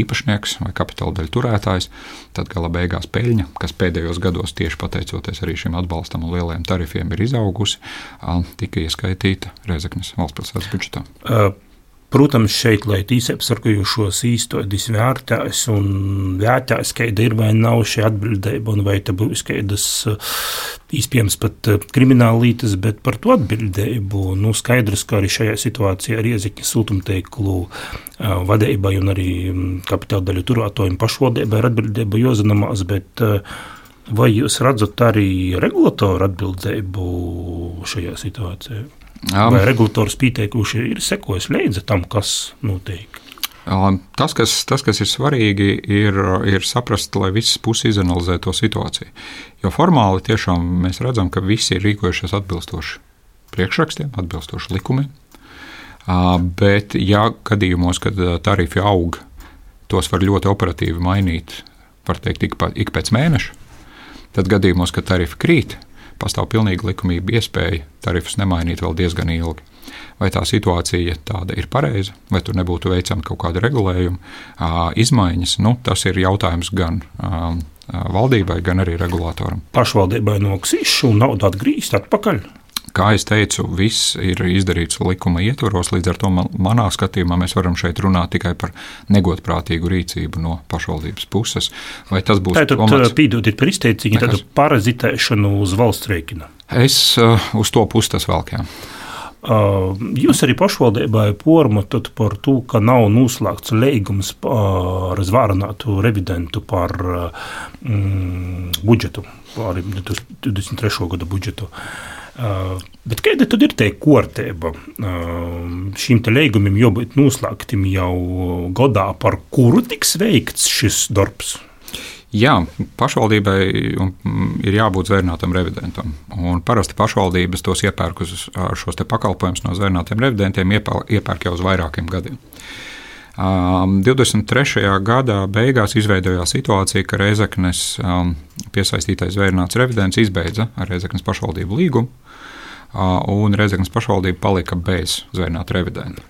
īpašnieks vai kapitāla daļu turētājs, tad gala beigās peļņa, kas pēdējos gados tieši pateicoties arī šim atbalstam un lielajiem tarifiem ir izaugusi, tika ieskaitīta Reizeknas valsts pilsētas budžetā. Uh. Protams, šeit, lai tīsapsargājušos īstenības vērtēs un vērtēs, kāda ir vai nav šī atbildība, un vai te būs kādas iespējams pat krimināla lītas, bet par to atbildību. Nu, skaidrs, ka arī šajā situācijā iezīķi siltumteiklu vadībai un arī kapitāla daļu turētojiem pašvaldībai ir atbildība jozināmās, bet vai jūs redzat arī regulatoru atbildību šajā situācijā? Vai regulators pieteikuši ir sekojis līdzi tam, kas notiek? Tas kas, tas, kas ir svarīgi, ir, ir saprast, lai visas puses izanalizē to situāciju. Jo formāli tiešām mēs redzam, ka visi ir rīkojušies atbilstoši priekšrakstiem, atbilstoši likumiem. Bet, ja gadījumos, kad tarifi aug, tos var ļoti operatīvi mainīt, var teikt, ik, pa, ik pēc mēneša, tad gadījumos, kad tarifi krīt, pastāv pilnīgi likumība iespēja tarifus nemainīt vēl diezgan ilgi vai tā situācija tāda ir pareiza, vai tur nebūtu veicama kaut kāda regulējuma izmaiņas. Nu, tas ir jautājums gan valdībai, gan arī regulātoram. Pašvaldībai noksīs un naudu atgriezt atpakaļ. Kā jau teicu, viss ir izdarīts likuma ietvaros. Līdz ar to man, manā skatījumā mēs varam šeit runāt tikai par negodprātīgu rīcību no pašvaldības puses. Vai tas būs tāds - pīdodiet par izteicienu, tādu parazitēšanu uz valsts rēķina? Es uh, uz to pusi tas velkēju. Jūs arī pašvaldībai pormatat par to, ka nav noslēgts līgums ar zvārinātu revidentu par mm, budžetu, arī 2023. gada budžetu. Uh, bet kāda tad ir tā kārtība? Uh, šīm līgumiem jābūt noslēgtiem jau gadā, par kuru tiks veikts šis darbs? Jā, pašvaldībai mm, ir jābūt zvērnātam revidentam. Un parasti pašvaldības tos iepērk uz šos pakalpojumus no zvērnātiem revidentiem, iepērk jau uz vairākiem gadiem. 23. gadā beigās izveidojās situācija, ka Reizeknes piesaistītais zvērnāts revidents izbeidza ar Reizeknes pašvaldību līgumu, un Reizeknes pašvaldība palika bez zvērnāta revidenta.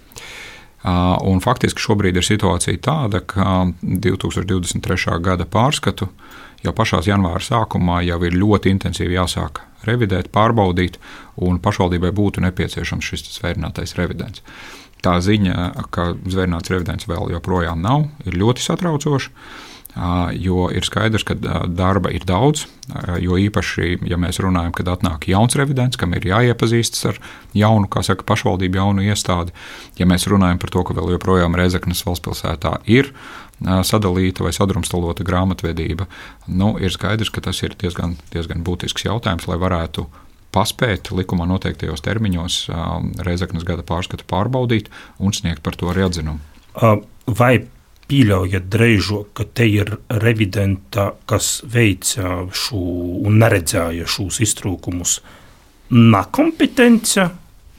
Un faktiski šobrīd ir situācija tāda, ka 2023. gada pārskatu jau pašā janvāra sākumā jau ir ļoti intensīvi jāsāk revidēt, pārbaudīt, un pašvaldībai būtu nepieciešams šis svērinātais revidents. Tā ziņa, ka zvērnāts revidents vēl joprojām nav, ir ļoti satraucoša jo ir skaidrs, ka darba ir daudz. Jo īpaši, ja mēs runājam, kad atnāk jauns revidents, kam ir jāiepazīstas ar jaunu, kā saka, pašvaldību jaunu iestādi, ja mēs runājam par to, ka vēl joprojām Rezeknas valstspilsētā ir sadalīta vai sadrumstalota grāmatvedība, nu, ir skaidrs, ka tas ir diezgan, diezgan būtisks jautājums, lai varētu paspēt likumā noteiktajos termiņos Reizeknas gada pārskatu pārbaudīt un sniegt par to arī atzinumu. Vai pieļaujat drēžok, ka te ir revidenta, kas veica šo un neredzēja šos iztrūkumus, nekompetence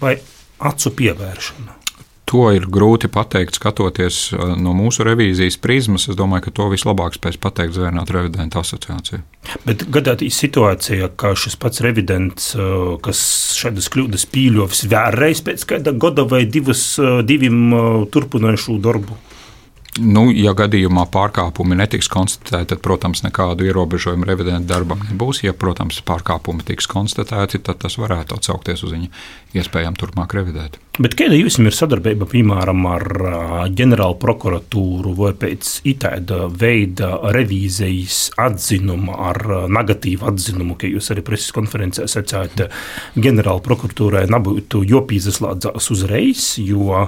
vai acu pievēršana? To ir grūti pateikt, skatoties uh, no mūsu revīzijas prizmas. Es domāju, ka to vislabāk spēs pateikt Zvērnāta revidenta asociācija. Bet gadījumā situācijā, ka šis pats revidents, uh, kas šādas kļūdas pīļovis vēlreiz pēc kāda gada vai divas, uh, diviem turpinājušu darbu, Nu, ja gadījumā pārkāpumi netiks konstatēti, tad, protams, nekādu ierobežojumu revidentu darbam nebūs. Ja, protams, pārkāpumi tiks konstatēti, tad tas varētu atsaukties uz viņa iespējām turpmāk revidēt. Bet kāda jums ir sadarbība, piemēram, ar ģenerālu prokuratūru vai pēc itāda veida revīzijas atzinuma, ar negatīvu atzinumu, ka jūs arī preses konferencē sacījāt, ģenerāla prokuratūrai nebūtu jopīzaslādzās uzreiz, jo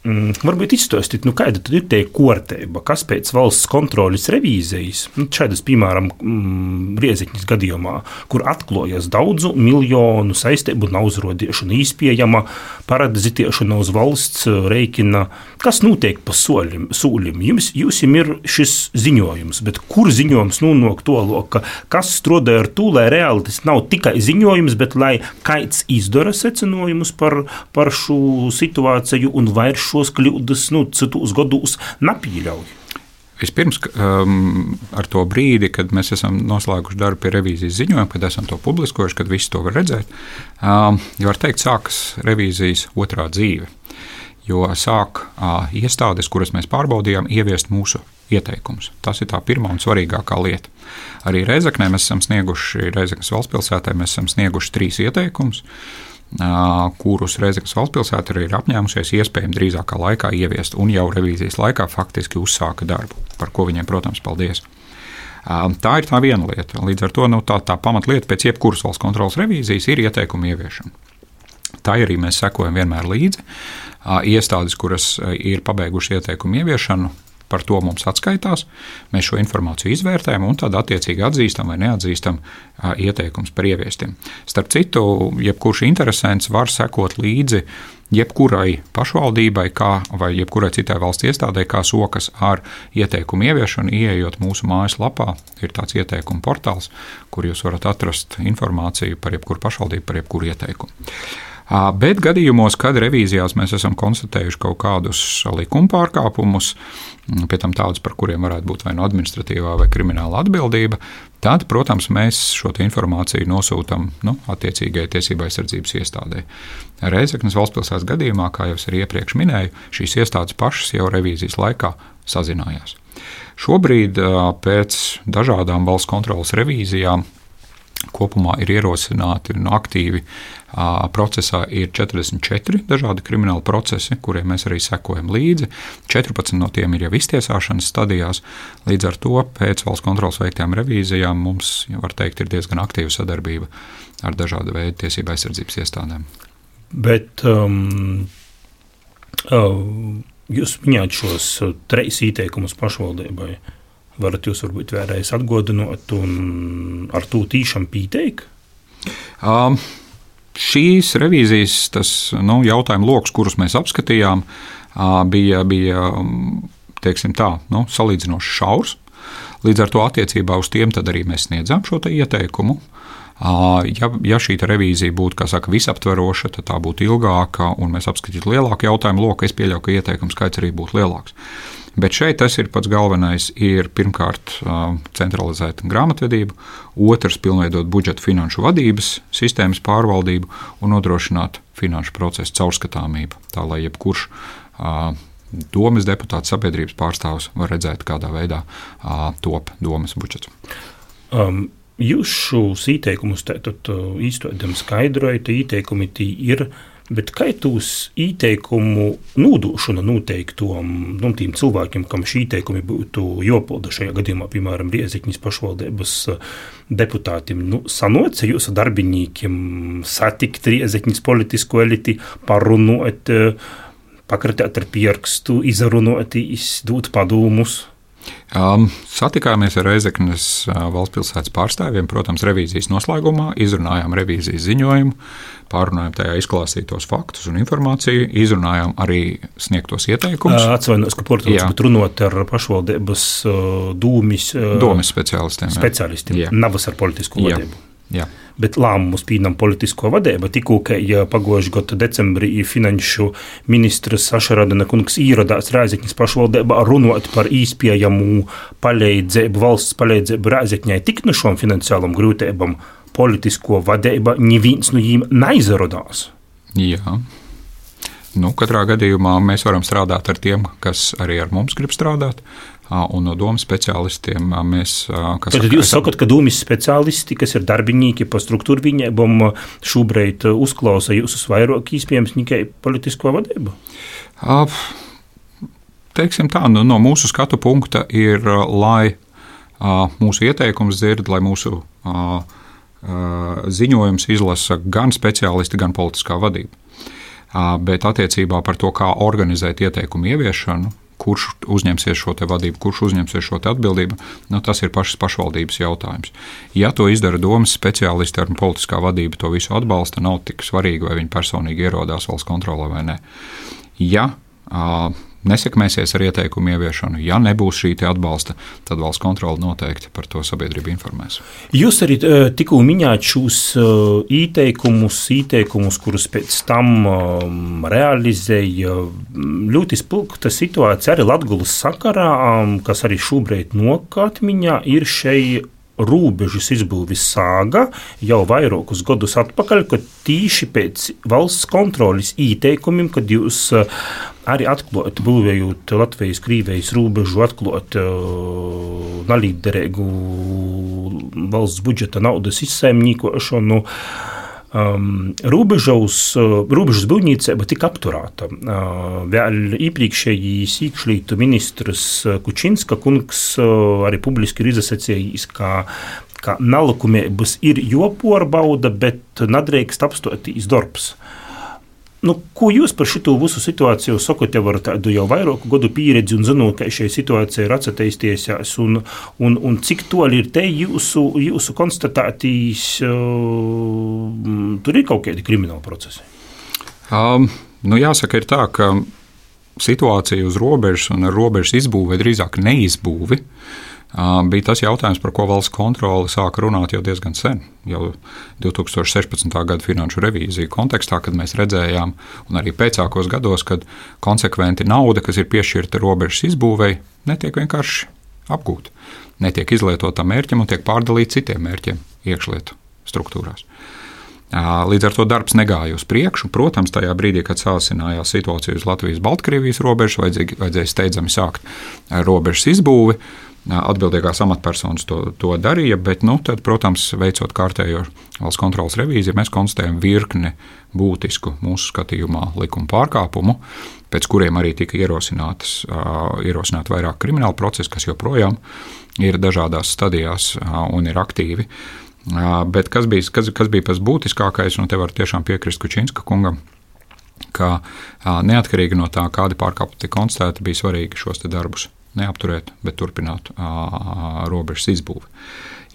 varbūt izstāstīt, nu, kāda ir tā kārtība, kas pēc valsts kontrolas revīzijas, nu, šādas, piemēram, mm, Rieziņas gadījumā, kur atklājas daudzu miljonu saistību neuzrodiešana, izpējama paradizēšana uz valsts rēķina, kas notiek pa soļim, sūļim. Jums, jums ir šis ziņojums, bet kur ziņojums nonāk to loku, kas strādā ar to, lai reāli tas nav tikai ziņojums, bet lai kāds izdara secinājumus par, par šo situāciju un vairs šos kļūdas nu, citos gados nepieļauj. Vispirms, um, ar to brīdi, kad mēs esam noslēguši darbu pie revīzijas ziņojuma, kad esam to publiskojuši, kad visi to var redzēt, um, jau var teikt, sākas revīzijas otrā dzīve. Jo sāk uh, iestādes, kuras mēs pārbaudījām, ieviest mūsu ieteikumus. Tas ir tā pirmā un svarīgākā lieta. Arī Reizeknē mēs esam snieguši, Reizeknas valstspilsētā mēs esam snieguši trīs ieteikumus kurus Reizeknas valstspilsēta arī ir apņēmusies iespējami drīzākā laikā ieviest, un jau revīzijas laikā faktiski uzsāka darbu, par ko viņiem, protams, paldies. Tā ir tā viena lieta. Līdz ar to nu, tā, tā pamatlieta pēc jebkuras valsts kontrolas revīzijas ir ieteikuma ieviešana. Tā arī mēs sekojam vienmēr līdzi. Iestādes, kuras ir pabeigušas ieteikumu ieviešanu, par to mums atskaitās. Mēs šo informāciju izvērtējam un tad attiecīgi atzīstam vai neatzīstam ieteikumus par ieviestiem. Starp citu, jebkurš interesants var sekot līdzi jebkurai pašvaldībai kā, vai jebkurai citai valsts iestādē, kā sokas ar ieteikumu ieviešanu, ieejot mūsu mājaslapā. Ir tāds ieteikumu portāls, kur jūs varat atrast informāciju par jebkuru pašvaldību, par jebkuru ieteikumu. Bet gadījumos, kad revīzijās mēs esam konstatējuši kaut kādus likuma pārkāpumus, pie tam tādus, par kuriem varētu būt vai no nu administratīvā vai krimināla atbildība, tad, protams, mēs šo informāciju nosūtām nu, attiecīgajai tiesībai aizsardzības iestādē. Reizeknas valstspilsētas gadījumā, kā jau es arī iepriekš minēju, šīs iestādes pašas jau revīzijas laikā sazinājās. Šobrīd pēc dažādām valsts kontrolas revīzijām kopumā ir ierosināti un aktīvi procesā ir 44 dažādi krimināli procesi, kuriem mēs arī sekojam līdzi. 14 no tiem ir jau iztiesāšanas stadijās. Līdz ar to pēc valsts kontrolas veiktām revīzijām mums, var teikt, ir diezgan aktīva sadarbība ar dažādu veidu tiesību aizsardzības iestādēm. Bet um, uh, jūs minējāt šos uh, trīs ieteikumus pašvaldībai. Varat jūs varbūt vēlreiz atgādināt un ar to tīšām pieteikt? Um, šīs revīzijas tas, nu, jautājumu lokus, kurus mēs apskatījām, bija, bija teiksim tā, nu, salīdzinoši šaurs. Līdz ar to attiecībā uz tiem arī mēs sniedzām šo ieteikumu. Ja, ja šī revīzija būtu saka, visaptveroša, tad tā būtu ilgāka un mēs apskatītu lielāku jautājumu loku. Es pieļauju, ka ieteikums skaits arī būtu lielāks. Bet šeit tas ir pats galvenais. Ir pirmkārt centralizēta grāmatvedība, otrs pilnveidot budžeta finanšu vadības sistēmas pārvaldību un nodrošināt finanšu procesu caurskatāmību, tā lai jebkurš domas deputāts, sabiedrības pārstāvs var redzēt, kādā veidā top domas budžets. Um. Jūs šos ieteikumus īstenībā skaidrojat, ieteikumi ir uh, Bet kā tūs ieteikumu nūdūšana noteiktom nu, cilvēkiem, kam šī ieteikumi būtu jopilda šajā gadījumā, piemēram, Riezikņas pašvaldības eh, deputātiem, nu, sanoca jūsu darbiniekiem satikt Riezikņas politisko eliti, parunot, eh, pakratēt ar pierkstu, izrunot, izdot padomus? Um, satikāmies ar Reizeknas uh, valsts pilsētas pārstāvjiem, protams, revīzijas noslēgumā, izrunājām revīzijas ziņojumu, pārunājām tajā izklāstītos faktus un informāciju, izrunājām arī sniegtos ieteikumus. Atvainojos, ka portugālis, bet runot ar pašvaldības dūmis, dūmis speciālistiem. Speciālistiem, nav ar politisko vadību. Jā. Bet lēmumus pieņem politisko vadību. Tikko pagājušā gada decembrī finanšu ministrs Sašaradana kungs ieradās Rēzekņas pašvaldībā runāt par īspējamu palīdzību, valsts palīdzību Rēzekņai tik no šām finansiālām grūtībām, politisko vadību neviens no viņiem neizradās. Jā. Nu, katrā gadījumā mēs varam strādāt ar tiem, kas arī ar mums grib strādāt un no domu speciālistiem mēs. Tad saka, jūs sakat, ka domas speciālisti, kas ir darbinieki pa struktūru viņiem, šobrīd uzklausa jūsus vairāk īspējams tikai politisko vadību? Teiksim tā, nu, no mūsu skatu punkta ir, lai mūsu ieteikums dzird, lai mūsu ziņojums izlasa gan speciālisti, gan politiskā vadība. Bet attiecībā par to, kā organizēt ieteikumu ieviešanu, kurš uzņemsies šo vadību, kurš uzņemsies šo atbildību, nu, tas ir pašas pašvaldības jautājums. Ja to izdara domas speciālisti ar politiskā vadība, to visu atbalsta, nav tik svarīgi, vai viņi personīgi ierodās valsts kontrolē vai nē. Ja nesekmēsies ar ieteikumu ieviešanu. Ja nebūs šī atbalsta, tad valsts kontrole noteikti par to sabiedrību informēs. Jūs arī uh, tikko minējāt šos uh, ieteikumus, ieteikumus, kurus pēc tam um, realizēja ļoti spilgta situācija arī Latvijas sakarā, um, kas arī šobrīd nokatmiņā ir šeit robežas izbūves sāga jau vairākus gadus atpakaļ, kad tīši pēc valsts kontrolas ieteikumiem, kad jūs arī atklāt, būvējot Latvijas-Krīvijas robežu, atklāt uh, nalīderīgu valsts budžeta naudas izsaimniekošanu. Um, robežos, uh, robežas būvniecība tika apturēta. Uh, vēl iepriekšējais iekšlietu ministrs Kučinska kungs uh, arī publiski ir izsacījis, ka ka nelikumības ir joparbauda, bet nedrīkst apstāties darbs. Nu, ko jūs par šo visu situāciju sakat, jau ar tādu jau vairāku gadu pieredzi un zinot, ka šī situācija ir attīstījusies, un, un, un cik toļi ir te jūsu, jūsu konstatētīs, uh, tur ir kaut kādi krimināli procesi? Um, nu jāsaka, ir tā, ka situācija uz robežas un ar robežas izbūvi, drīzāk neizbūvi, uh, bija tas jautājums, par ko valsts kontrole sāka runāt jau diezgan sen. Jau 2016. gada finanšu revīzija kontekstā, kad mēs redzējām, un arī pēcākos gados, kad konsekventi nauda, kas ir piešķirta robežas izbūvēi, netiek vienkārši apgūta. Netiek izlietota mērķim un tiek pārdalīta citiem mērķiem iekšlietu struktūrās. Līdz ar to darbs negāja uz priekšu. Protams, tajā brīdī, kad sācinājās situācija uz Latvijas-Baltkrievijas robežas, vajadzēja steidzami sākt robežas izbūvi. Atbildīgās amatpersonas to, to darīja, bet, nu, tad, protams, veicot kārtējo valsts kontrolas revīziju, mēs konstatējam virkni būtisku mūsu skatījumā likuma pārkāpumu, pēc kuriem arī tika ierosinātas, ierosināti vairāk krimināla procesi, kas joprojām ir dažādās stadijās un ir aktīvi. Bet kas bija, kas, kas bija pats būtiskākais, un te var tiešām piekrist Kučinska kungam, ka neatkarīgi no tā, kādi pārkāpumi tika konstatēti, bija svarīgi šos darbus neapturēt, bet turpināt robežas izbūvi.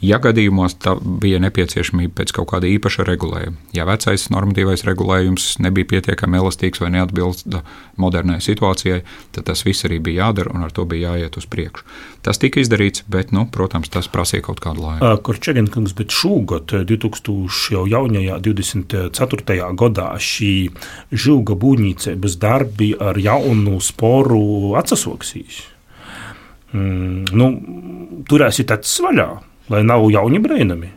Ja gadījumos bija nepieciešamība pēc kaut kāda īpaša regulējuma, ja vecais normatīvais regulējums nebija pietiekami elastīgs vai neatbilsta modernai situācijai, tad tas viss arī bija jādara un ar to bija jāiet uz priekšu. Tas tika izdarīts, bet, nu, protams, tas prasīja kaut kādu laiku. Korčegenkungs, bet šogad, 2000 jau jaunajā 24. gadā, šī žilga būvniecības darbi ar jaunu sporu atsasoksīs mm, nu, turēsiet acis vaļā, lai nav jauni brēnami.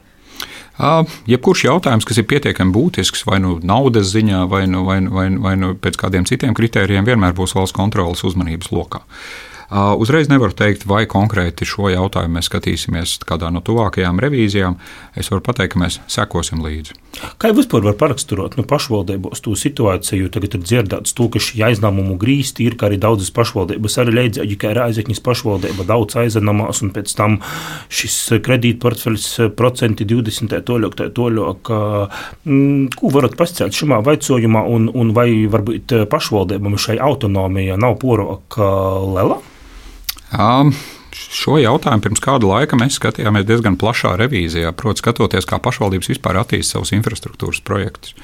Jebkurš jautājums, kas ir pietiekami būtisks, vai nu naudas ziņā, vai, nu, vai, vai, vai nu pēc kādiem citiem kritērijiem, vienmēr būs valsts kontrolas uzmanības lokā. Uzreiz nevaru teikt, vai konkrēti šo jautājumu mēs skatīsimies kādā no tuvākajām revīzijām. Es varu pateikt, ka mēs sekosim līdzi. Kā jau vispār var paraksturot nu, pašvaldībos to situāciju, tagad ir dzirdēts to, ka šī aizņēmumu grīsti ir, arī daudzas pašvaldības arī leidzēji, ka ir aizekņas pašvaldība daudz aizņemamās, un pēc tam šis kredītportfeļs procenti 20. toļok, tā toļok. Ko varat pascielt šimā vaicojumā, un, un vai varbūt pašvaldībam šai autonomija nav poroka lela? Um, šo jautājumu pirms kāda laika mēs skatījāmies diezgan plašā revīzijā, proti, skatoties, kā pašvaldības vispār attīstīja savus infrastruktūras projektus.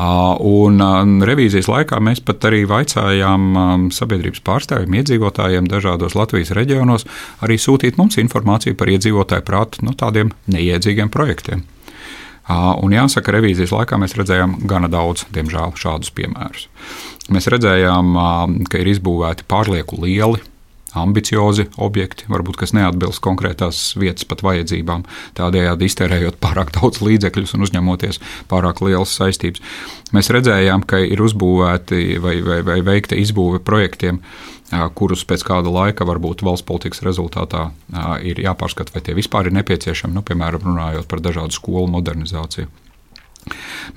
Un revīzijas laikā mēs pat arī vaicājām sabiedrības pārstāvjiem, iedzīvotājiem dažādos Latvijas reģionos, arī sūtīt mums informāciju par iedzīvotāju prātu no tādiem neiedzīgiem projektiem. Un jāsaka, revīzijas laikā mēs redzējām gana daudz, diemžēl, šādus piemērus. Mēs redzējām, ka ir izbūvēti pārlieku lieli ambiciozi objekti, varbūt kas neatbilst konkrētās vietas pat vajadzībām, tādējādi iztērējot pārāk daudz līdzekļus un uzņemoties pārāk lielas saistības. Mēs redzējām, ka ir uzbūvēti vai, vai, vai veikta izbūve projektiem, kurus pēc kāda laika, varbūt valsts politikas rezultātā, ir jāpārskata, vai tie vispār ir nepieciešami, nu, piemēram, runājot par dažādu skolu modernizāciju.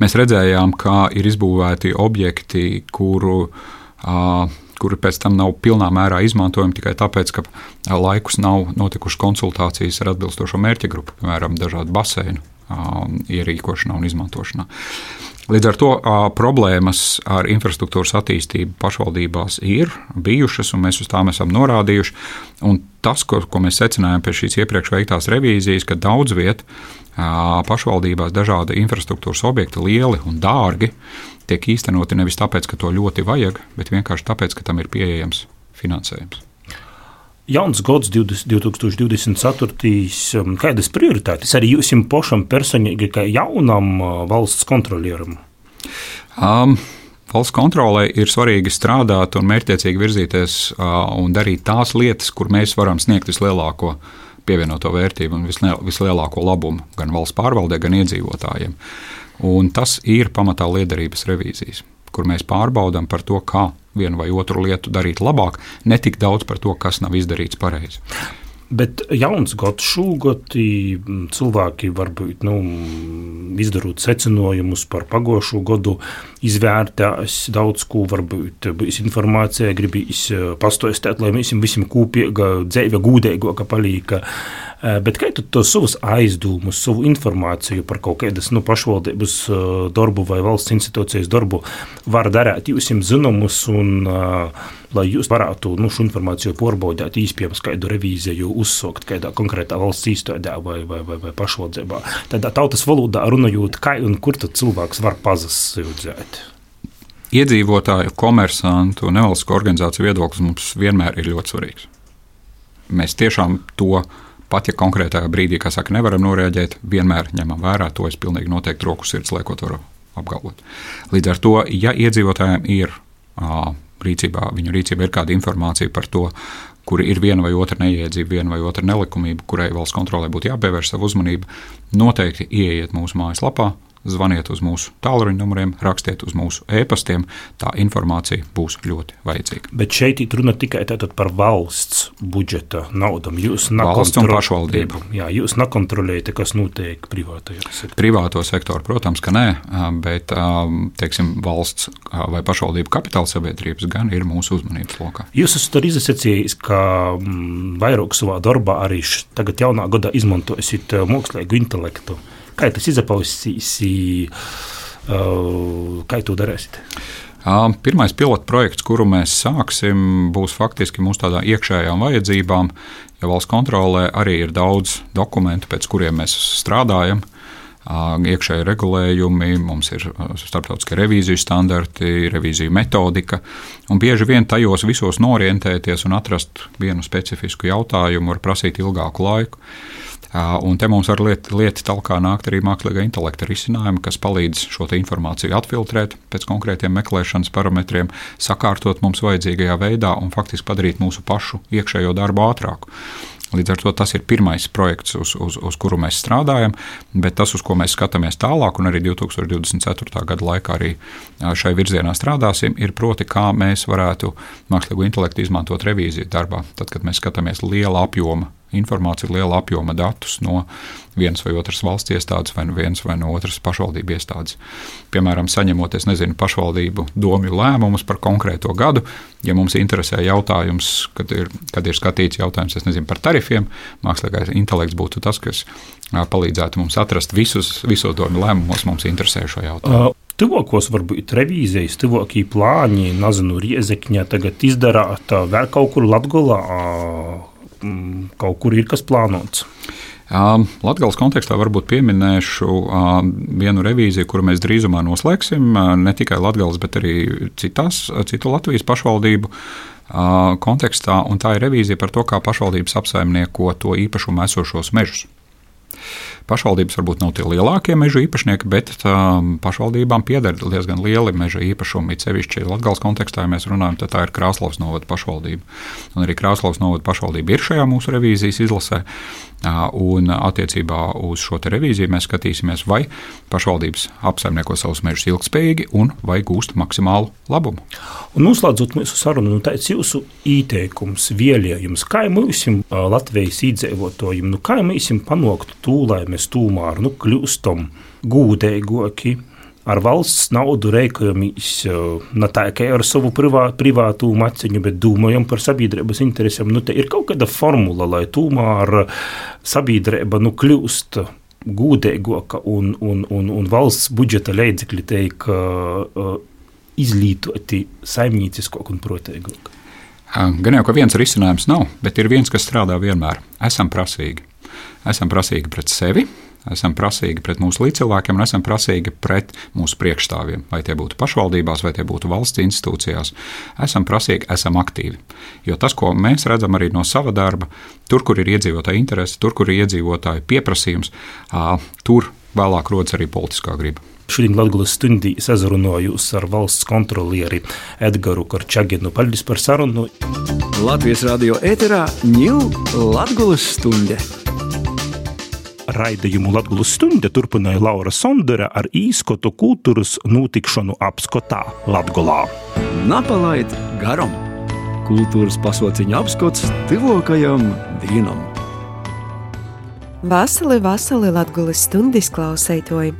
Mēs redzējām, ka ir izbūvēti objekti, kuru uh, kuri pēc tam nav pilnā mērā izmantojami tikai tāpēc, ka laikus nav notikušas konsultācijas ar atbilstošo mērķa grupu, piemēram, dažādu baseinu ierīkošanā un izmantošanā. Līdz ar to problēmas ar infrastruktūras attīstību pašvaldībās ir bijušas, un mēs uz tām esam norādījuši. Un tas, ko, ko mēs secinājām pēc šīs iepriekš veiktās revīzijas, ka daudz vietā pašvaldībās dažādi infrastruktūras objekti, lieli un dārgi, tiek īstenoti nevis tāpēc, ka to ļoti vajag, bet vienkārši tāpēc, ka tam ir pieejams finansējums. Jauns gads, 2024. Um, kādas prioritātes arī jums pašam personīgi, kā jaunam uh, valsts kontrolieram? Um, valsts kontrolē ir svarīgi strādāt un mērķiecīgi virzīties uh, un darīt tās lietas, kur mēs varam sniegt vislielāko pievienoto vērtību un vislielāko labumu gan valsts pārvaldē, gan iedzīvotājiem. Un tas ir pamatā liederības revīzijas, kur mēs pārbaudām par to, kā vienu vai otru lietu darīt labāk, ne tik daudz par to, kas nav izdarīts pareizi. Bet jauns gads šogad cilvēki varbūt nu, izdarot secinājumus par pagājušo gadu, izvērtēs daudz ko, varbūt būs informācija, gribīs pastāstīt, lai mēs visiem kopīga dzīve gūdīgāka palīka. Bet kā tu tos savus aizdomus, savu informāciju par kaut kādas nu, pašvaldības darbu vai valsts institūcijas darbu var darīt jūs zināmus un lai jūs varētu nu, šo informāciju pārbaudīt, īstenībā kādu revīziju uzsākt kādā konkrētā valsts īstenībā vai, vai, vai, vai pašvaldībā. Tad tautas valodā runājot, kā un kur tad cilvēks var pazasīt. Iedzīvotāju, komersantu un nevalstisko organizāciju viedoklis mums vienmēr ir ļoti svarīgs. Mēs tiešām to pat ja konkrētajā brīdī, kā saka, nevaram noreaģēt, vienmēr ņemam vērā. To es pilnīgi noteikti roku sirds liekot varu apgalvot. Līdz ar to, ja iedzīvotājiem ir rīcībā, viņu rīcībā ir kāda informācija par to, kur ir viena vai otra neiedzība, viena vai otra nelikumība, kurai valsts kontrolē būtu jāpievērš savu uzmanību, noteikti ieiet mūsu mājaslapā, zvaniet uz mūsu tālruņa numuriem, rakstiet uz mūsu e-pastiem. Tā informācija būs ļoti vajadzīga. Bet šeit ir runa tikai par valsts budžeta naudām. Jūs pašvaldību. Jā, jūs nekontrolējat, kas notiek privātajā sektorā. Privāto sektoru, protams, ka nē, bet teiksim, valsts vai pašvaldību kapitāla sabiedrības gan ir mūsu uzmanības lokā. Jūs esat arī izsacījis, ka mm, vairāk savā darbā arī tagad jaunā gadā izmantosiet mākslīgu intelektu kā tas izapausīs, kā to darīsiet? Pirmais pilotu projekts, kuru mēs sāksim, būs faktiski mūsu tādā iekšējām vajadzībām, jo valsts kontrolē arī ir daudz dokumentu, pēc kuriem mēs strādājam. Iekšēji regulējumi, mums ir starptautiskie revīziju standarti, revīziju metodika, bieži vien tajos visos norientēties un atrast vienu specifisku jautājumu var prasīt ilgāku laiku. Un te mums var liet, lieti talkā nākt arī mākslīgā intelekta risinājumi, kas palīdz šo informāciju atfiltrēt pēc konkrētiem meklēšanas parametriem, sakārtot mums vajadzīgajā veidā un faktiski padarīt mūsu pašu iekšējo darbu ātrāku. Līdz ar to tas ir pirmais projekts, uz, uz, uz kuru mēs strādājam, bet tas, uz ko mēs skatāmies tālāk, un arī 2024. gada laikā arī šai virzienā strādāsim, ir proti, kā mēs varētu mākslīgo intelektu izmantot revīziju darbā. Tad, kad mēs skatāmies liela apjoma informāciju, liela apjoma datus no vienas vai otras valsts iestādes, vai no vienas vai no otras pašvaldību iestādes. Piemēram, saņemot, nezinu, pašvaldību domju lēmumus par konkrēto gadu, ja mums interesē jautājums, kad ir, kad ir skatīts jautājums nezinu, par tarifiem, mākslīgais intelekts būtu tas, kas palīdzētu mums atrast visus, visos domju lēmumos mums interesējošo jautājumu. Tuvākos varbūt revīzijas, tuvākie plāni, nezinu, riezekņā tagad izdarāt vēl kaut kur Mm, kaut kur ir kas plānots. Latvijas kontekstā varbūt pieminēšu vienu revīziju, kuru mēs drīzumā noslēgsim. Ne tikai Latvijas, bet arī citās, citu Latvijas pašvaldību kontekstā. Tā ir revīzija par to, kā pašvaldības apsaimnieko to īpašumu esošos mežus. Pašvaldības varbūt nav tie lielākie meža īpašnieki, bet um, pašvaldībām pieder diezgan lieli meža īpašumi. Cevišķi Latvijas kontekstā, ja mēs runājam, tad tā ir Krāslavas novada pašvaldība. Un arī Krāslavas novada pašvaldība ir šajā mūsu revīzijas izlasē. Un attiecībā uz šo revīziju mēs skatīsimies, vai pašvaldības apsaimnieko savus mežus ilgspējīgi un vai gūst maksimālu labumu. Un noslēdzot mūsu sarunu, nu, tāds jūsu ieteikums, vielējums, kā mums Latvijas iedzīvotājiem, nu, kā mēs panākt lai mēs tomēr nu, kļūstam gūdīgāki. Ar valsts naudu rēķinamies ne tikai ar savu privā, privātu maciņu, bet domājam par sabiedrības interesēm. Nu, ir kaut kāda formula, lai tomēr sabiedrība nu, kļūst gudrāka un, un, un, un valsts budžeta līdzekļi tiek uh, izlietoti saimnieciskāk un protīgāk. Gan jau ka viens risinājums nav, bet ir viens, kas strādā vienmēr. Esam prasīgi. Esam prasīgi pret sevi, esam prasīgi pret mūsu līdzcilvēkiem un esam prasīgi pret mūsu priekšstāvjiem. Vai tie būtu pašvaldībās, vai tie būtu valsts institūcijās. Esam prasīgi, esam aktīvi. Jo tas, ko mēs redzam arī no sava darba, tur, kur ir iedzīvotāja interese, tur, kur ir iedzīvotāja pieprasījums, tur vēlāk rodas arī politiskā griba. Šodien Latvijas stundī sazrunājos ar valsts kontrolieri Edgars Korčaginu. Paldies par sarunu! Latvijas radio ēterā ņūl Latvijas stunde! Raidījumu Latvijas stunde turpināja Laura Sondera ar īskotu kultūras notikšanu apskotā Latgolā. Napalaid garam! Kultūras pasauciņa apskots tuvākajam dienam! Vasali, vasali Latvijas stundas klausētoji!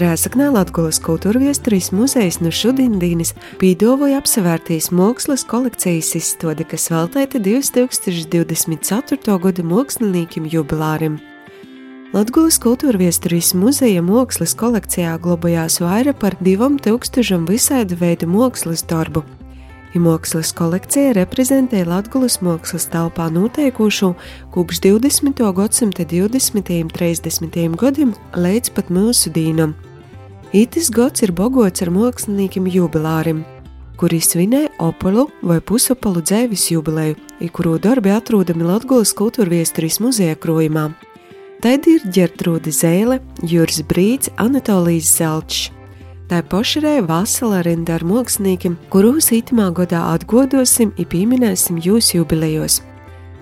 Rēzaknē Latgulas kultūra viesturis muzejs no šodienas pīdovoja apsevērtīs mākslas kolekcijas izstāde, kas veltīta 2024. gada māksliniekiem jubilārim. Latgulas kultūra viesturis muzeja mākslas kolekcijā glabājās vairāk par 2000 visādu veidu mākslas darbu. I mākslas kolekcija reprezentē Latvijas mākslas telpā noteikušu kopš 20. gadsimta 20. un 30. gadiem līdz pat mūsu dīnam. Itis gads ir bogots ar māksliniekiem jubilārim, kuri svinēja opolu vai pusopolu dzēvis jubileju, kuru darbi atrodami Latvijas kultūra viesturis muzeja krojumā. Tad ir Gertrūda Zēle, Juris Brīts, Anatolijas Zelčs. Tā pašarē vasala rinda ar māksliniekiem, kurus itamā godā atgodosim un pieminēsim jūsu jubilejos.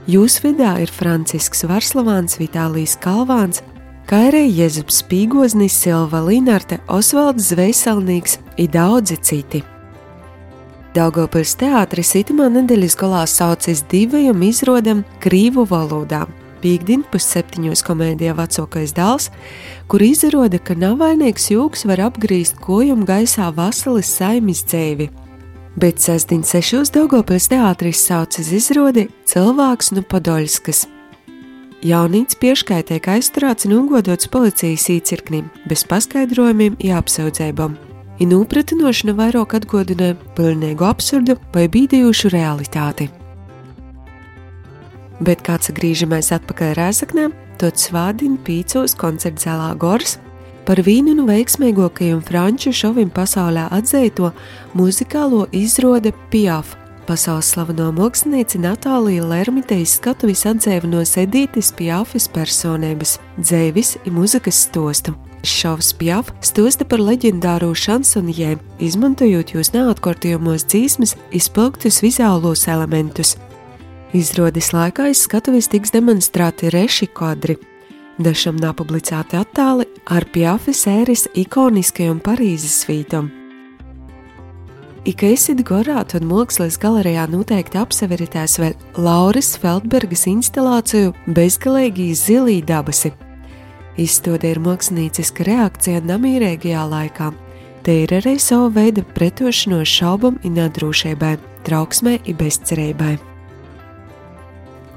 Jūsu vidā ir Francisks Varslavāns, Vitālijas Kalvāns, kā arī Jēzus Spīgoznis, Silva Linārte, Osvalds Zvejselnīgs un daudzi citi. Daugopils teātris itamā nedēļas galā saucis divajam izrodam krīvu valodā. Pīkdien pusseptiņos komēdijā vecākais dēls, kur izrāda, ka navainīgs jūgs var apgrīzt kojumu gaisā vasaras saimis dzēvi. Bet sestdien sešos Daugopils teātris saucis izrādi cilvēks no Podoļskas, Jaunīts pieškai tiek aizturēts un ugodots policijas īcirknim, bez paskaidrojumiem, jāapsaudzēbam. Ir nopratinošana vairāk atgodina pilnīgu absurdu vai bīdījušu realitāti. Bet kāds griežamais atpakaļ Rēzaknē, tad svādina pīcos koncerta zālā Gors par vīnu un veiksmīgākajiem franču šovim pasaulē atzīto muzikālo izrāde Piaf Pasaules slaveno mākslinieci Natālija Lermitejas skatuves atdzēva no Sedītes Pjāfas personības, dzēvis un muzikas stostu. Šovs Pjāf stosta par leģendāro šansonjē, izmantojot jūs neatkārtojamos dzīsmes, izpilgtus vizuālos elementus. Izrādes laikā iz skatuves tiks demonstrēti reši kadri, dažam nepublicēti attēli ar Pjāfas ēras ikoniskajam Parīzes svītam. Ik esat gorā, tad mākslas galerijā noteikti apseveritēs vēl Lauras Feldbergas instalāciju bezgalīgi zilī dabasi. Izstāde ir mākslinieciska reakcija namīrīgajā laikā. Te ir arī sava veida pretošanos šaubam un nedrošībai, trauksmē un bezcerībai.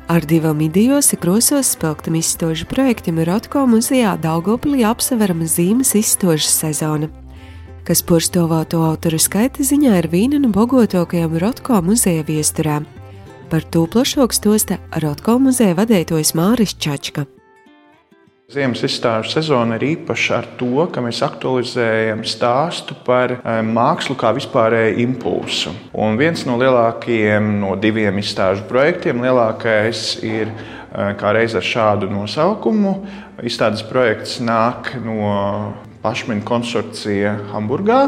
Ar divām idejos krosos spilgtam izstāžu projektam Rotko muzejā Daugopilī apseverama zīmes izstāžu sezona – kas purstovāto autoru skaita ziņā ir viena no bogotākajām Rotko muzeja viesturēm. Par to plašāk stosta Rotko muzeja vadītājs Māris Čačka. Ziemas izstāžu sezona ir īpaša ar to, ka mēs aktualizējam stāstu par mākslu kā vispārēju impulsu. Un viens no lielākajiem no diviem izstāžu projektiem, lielākais ir eh, kā reiz ar šādu nosaukumu. Izstādes projekts nāk no Pašmina konsorcija Hamburgā,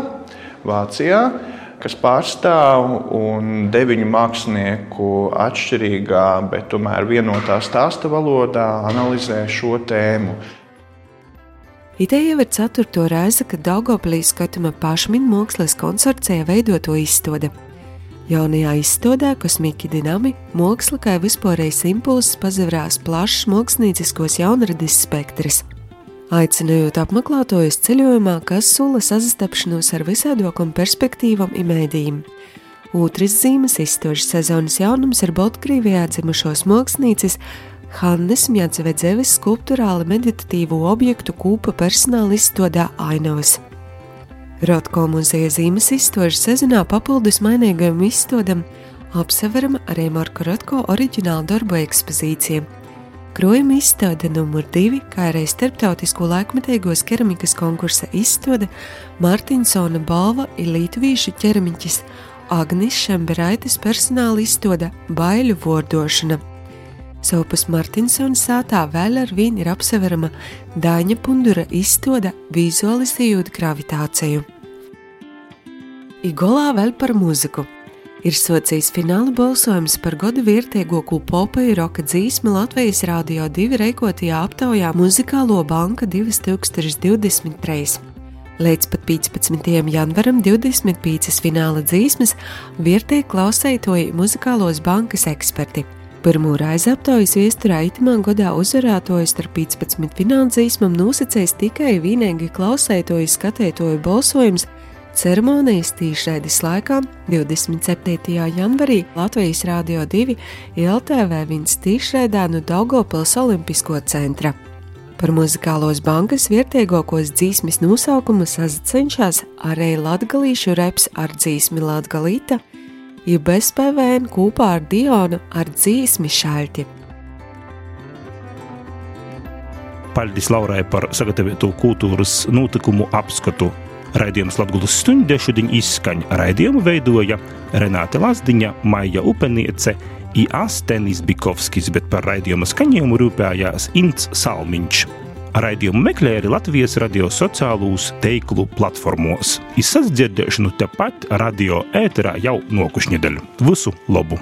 Vācijā, kas pārstāv un deviņu mākslinieku atšķirīgā, bet tomēr vienotā stāsta valodā analizē šo tēmu. Ideja jau ir ceturto reize, kad Daugopilī skatama pašmina mākslas konsorcija veidoto izstādi. Jaunajā izstādē Kosmīgi Dinami māksla kā vispārējais impulss pazavērās plašs mākslinieciskos jaunradis spektrs aicinot apmeklētājus ceļojumā, kas sula sastapšanos ar visādākām perspektīvām un mēdījiem. Otrs zīmes izstožas sezonas jaunums ir Baltkrievijā dzimušos mākslinieces Hannes Mjadzvedzeves skulptūrāli meditatīvo objektu kūpa personāla izstodā Ainavas. Rotko muzeja zīmes izstožas sezonā papildus mainīgajam izstodam apseverama arī Marka Rotko oriģināla darbu ekspozīcija – Krojuma izstāde numur divi, kā arī starptautisko laikmetīgos keramikas konkursa izstāde Mārtiņsona balva ir Lietuvīšu ķeramiķis Agnis Šemberaitis personāla izstāde Baiļu vordošana. Savupas Martinsona sātā vēl ar vienu ir apseverama Dāņa Pundura izstāde vizualizējot gravitāciju. Igolā vēl par mūziku ir socījis fināla balsojums par gada vērtīgāko popeju roka dzīsmu Latvijas Rādio 2 reikotajā aptaujā Muzikālo banka 2023. Līdz pat 15. janvaram 25 fināla dzīsmes vērtēja klausētoji muzikālos bankas eksperti. Pirmo reizi aptaujas viesturā itimā godā uzvarētojas starp 15 finansīsmam nosacējis tikai vienīgi klausētoju skatētoju balsojums ceremonijas tīšraides laikā 27. janvarī Latvijas Rādio 2 LTV viņas tīšraidā no Daugopils Olimpisko centra. Par muzikālos bankas vietējākos dzīsmes nosaukumu sacenšas arī latgalīšu reps ar dzīsmi Latgalīta – ja bez PVN kopā ar Dionu ar dzīsmi šaļķi. Paldies Laurai par sagatavotu kultūras notikumu apskatu. Raidījums Latvijas stundē šodien izskaņa. Raidījumu veidoja Renāte Lazdiņa, Maija Upeniece, Iāstenis Bikovskis, bet par raidījuma skaņojumu rūpējās Ints Salmiņš. Raidījumu meklē arī Latvijas radio sociālūs teiklu platformos. Izsas dzirdēšanu tepat radio ēterā jau nokušņedaļu. Visu labu!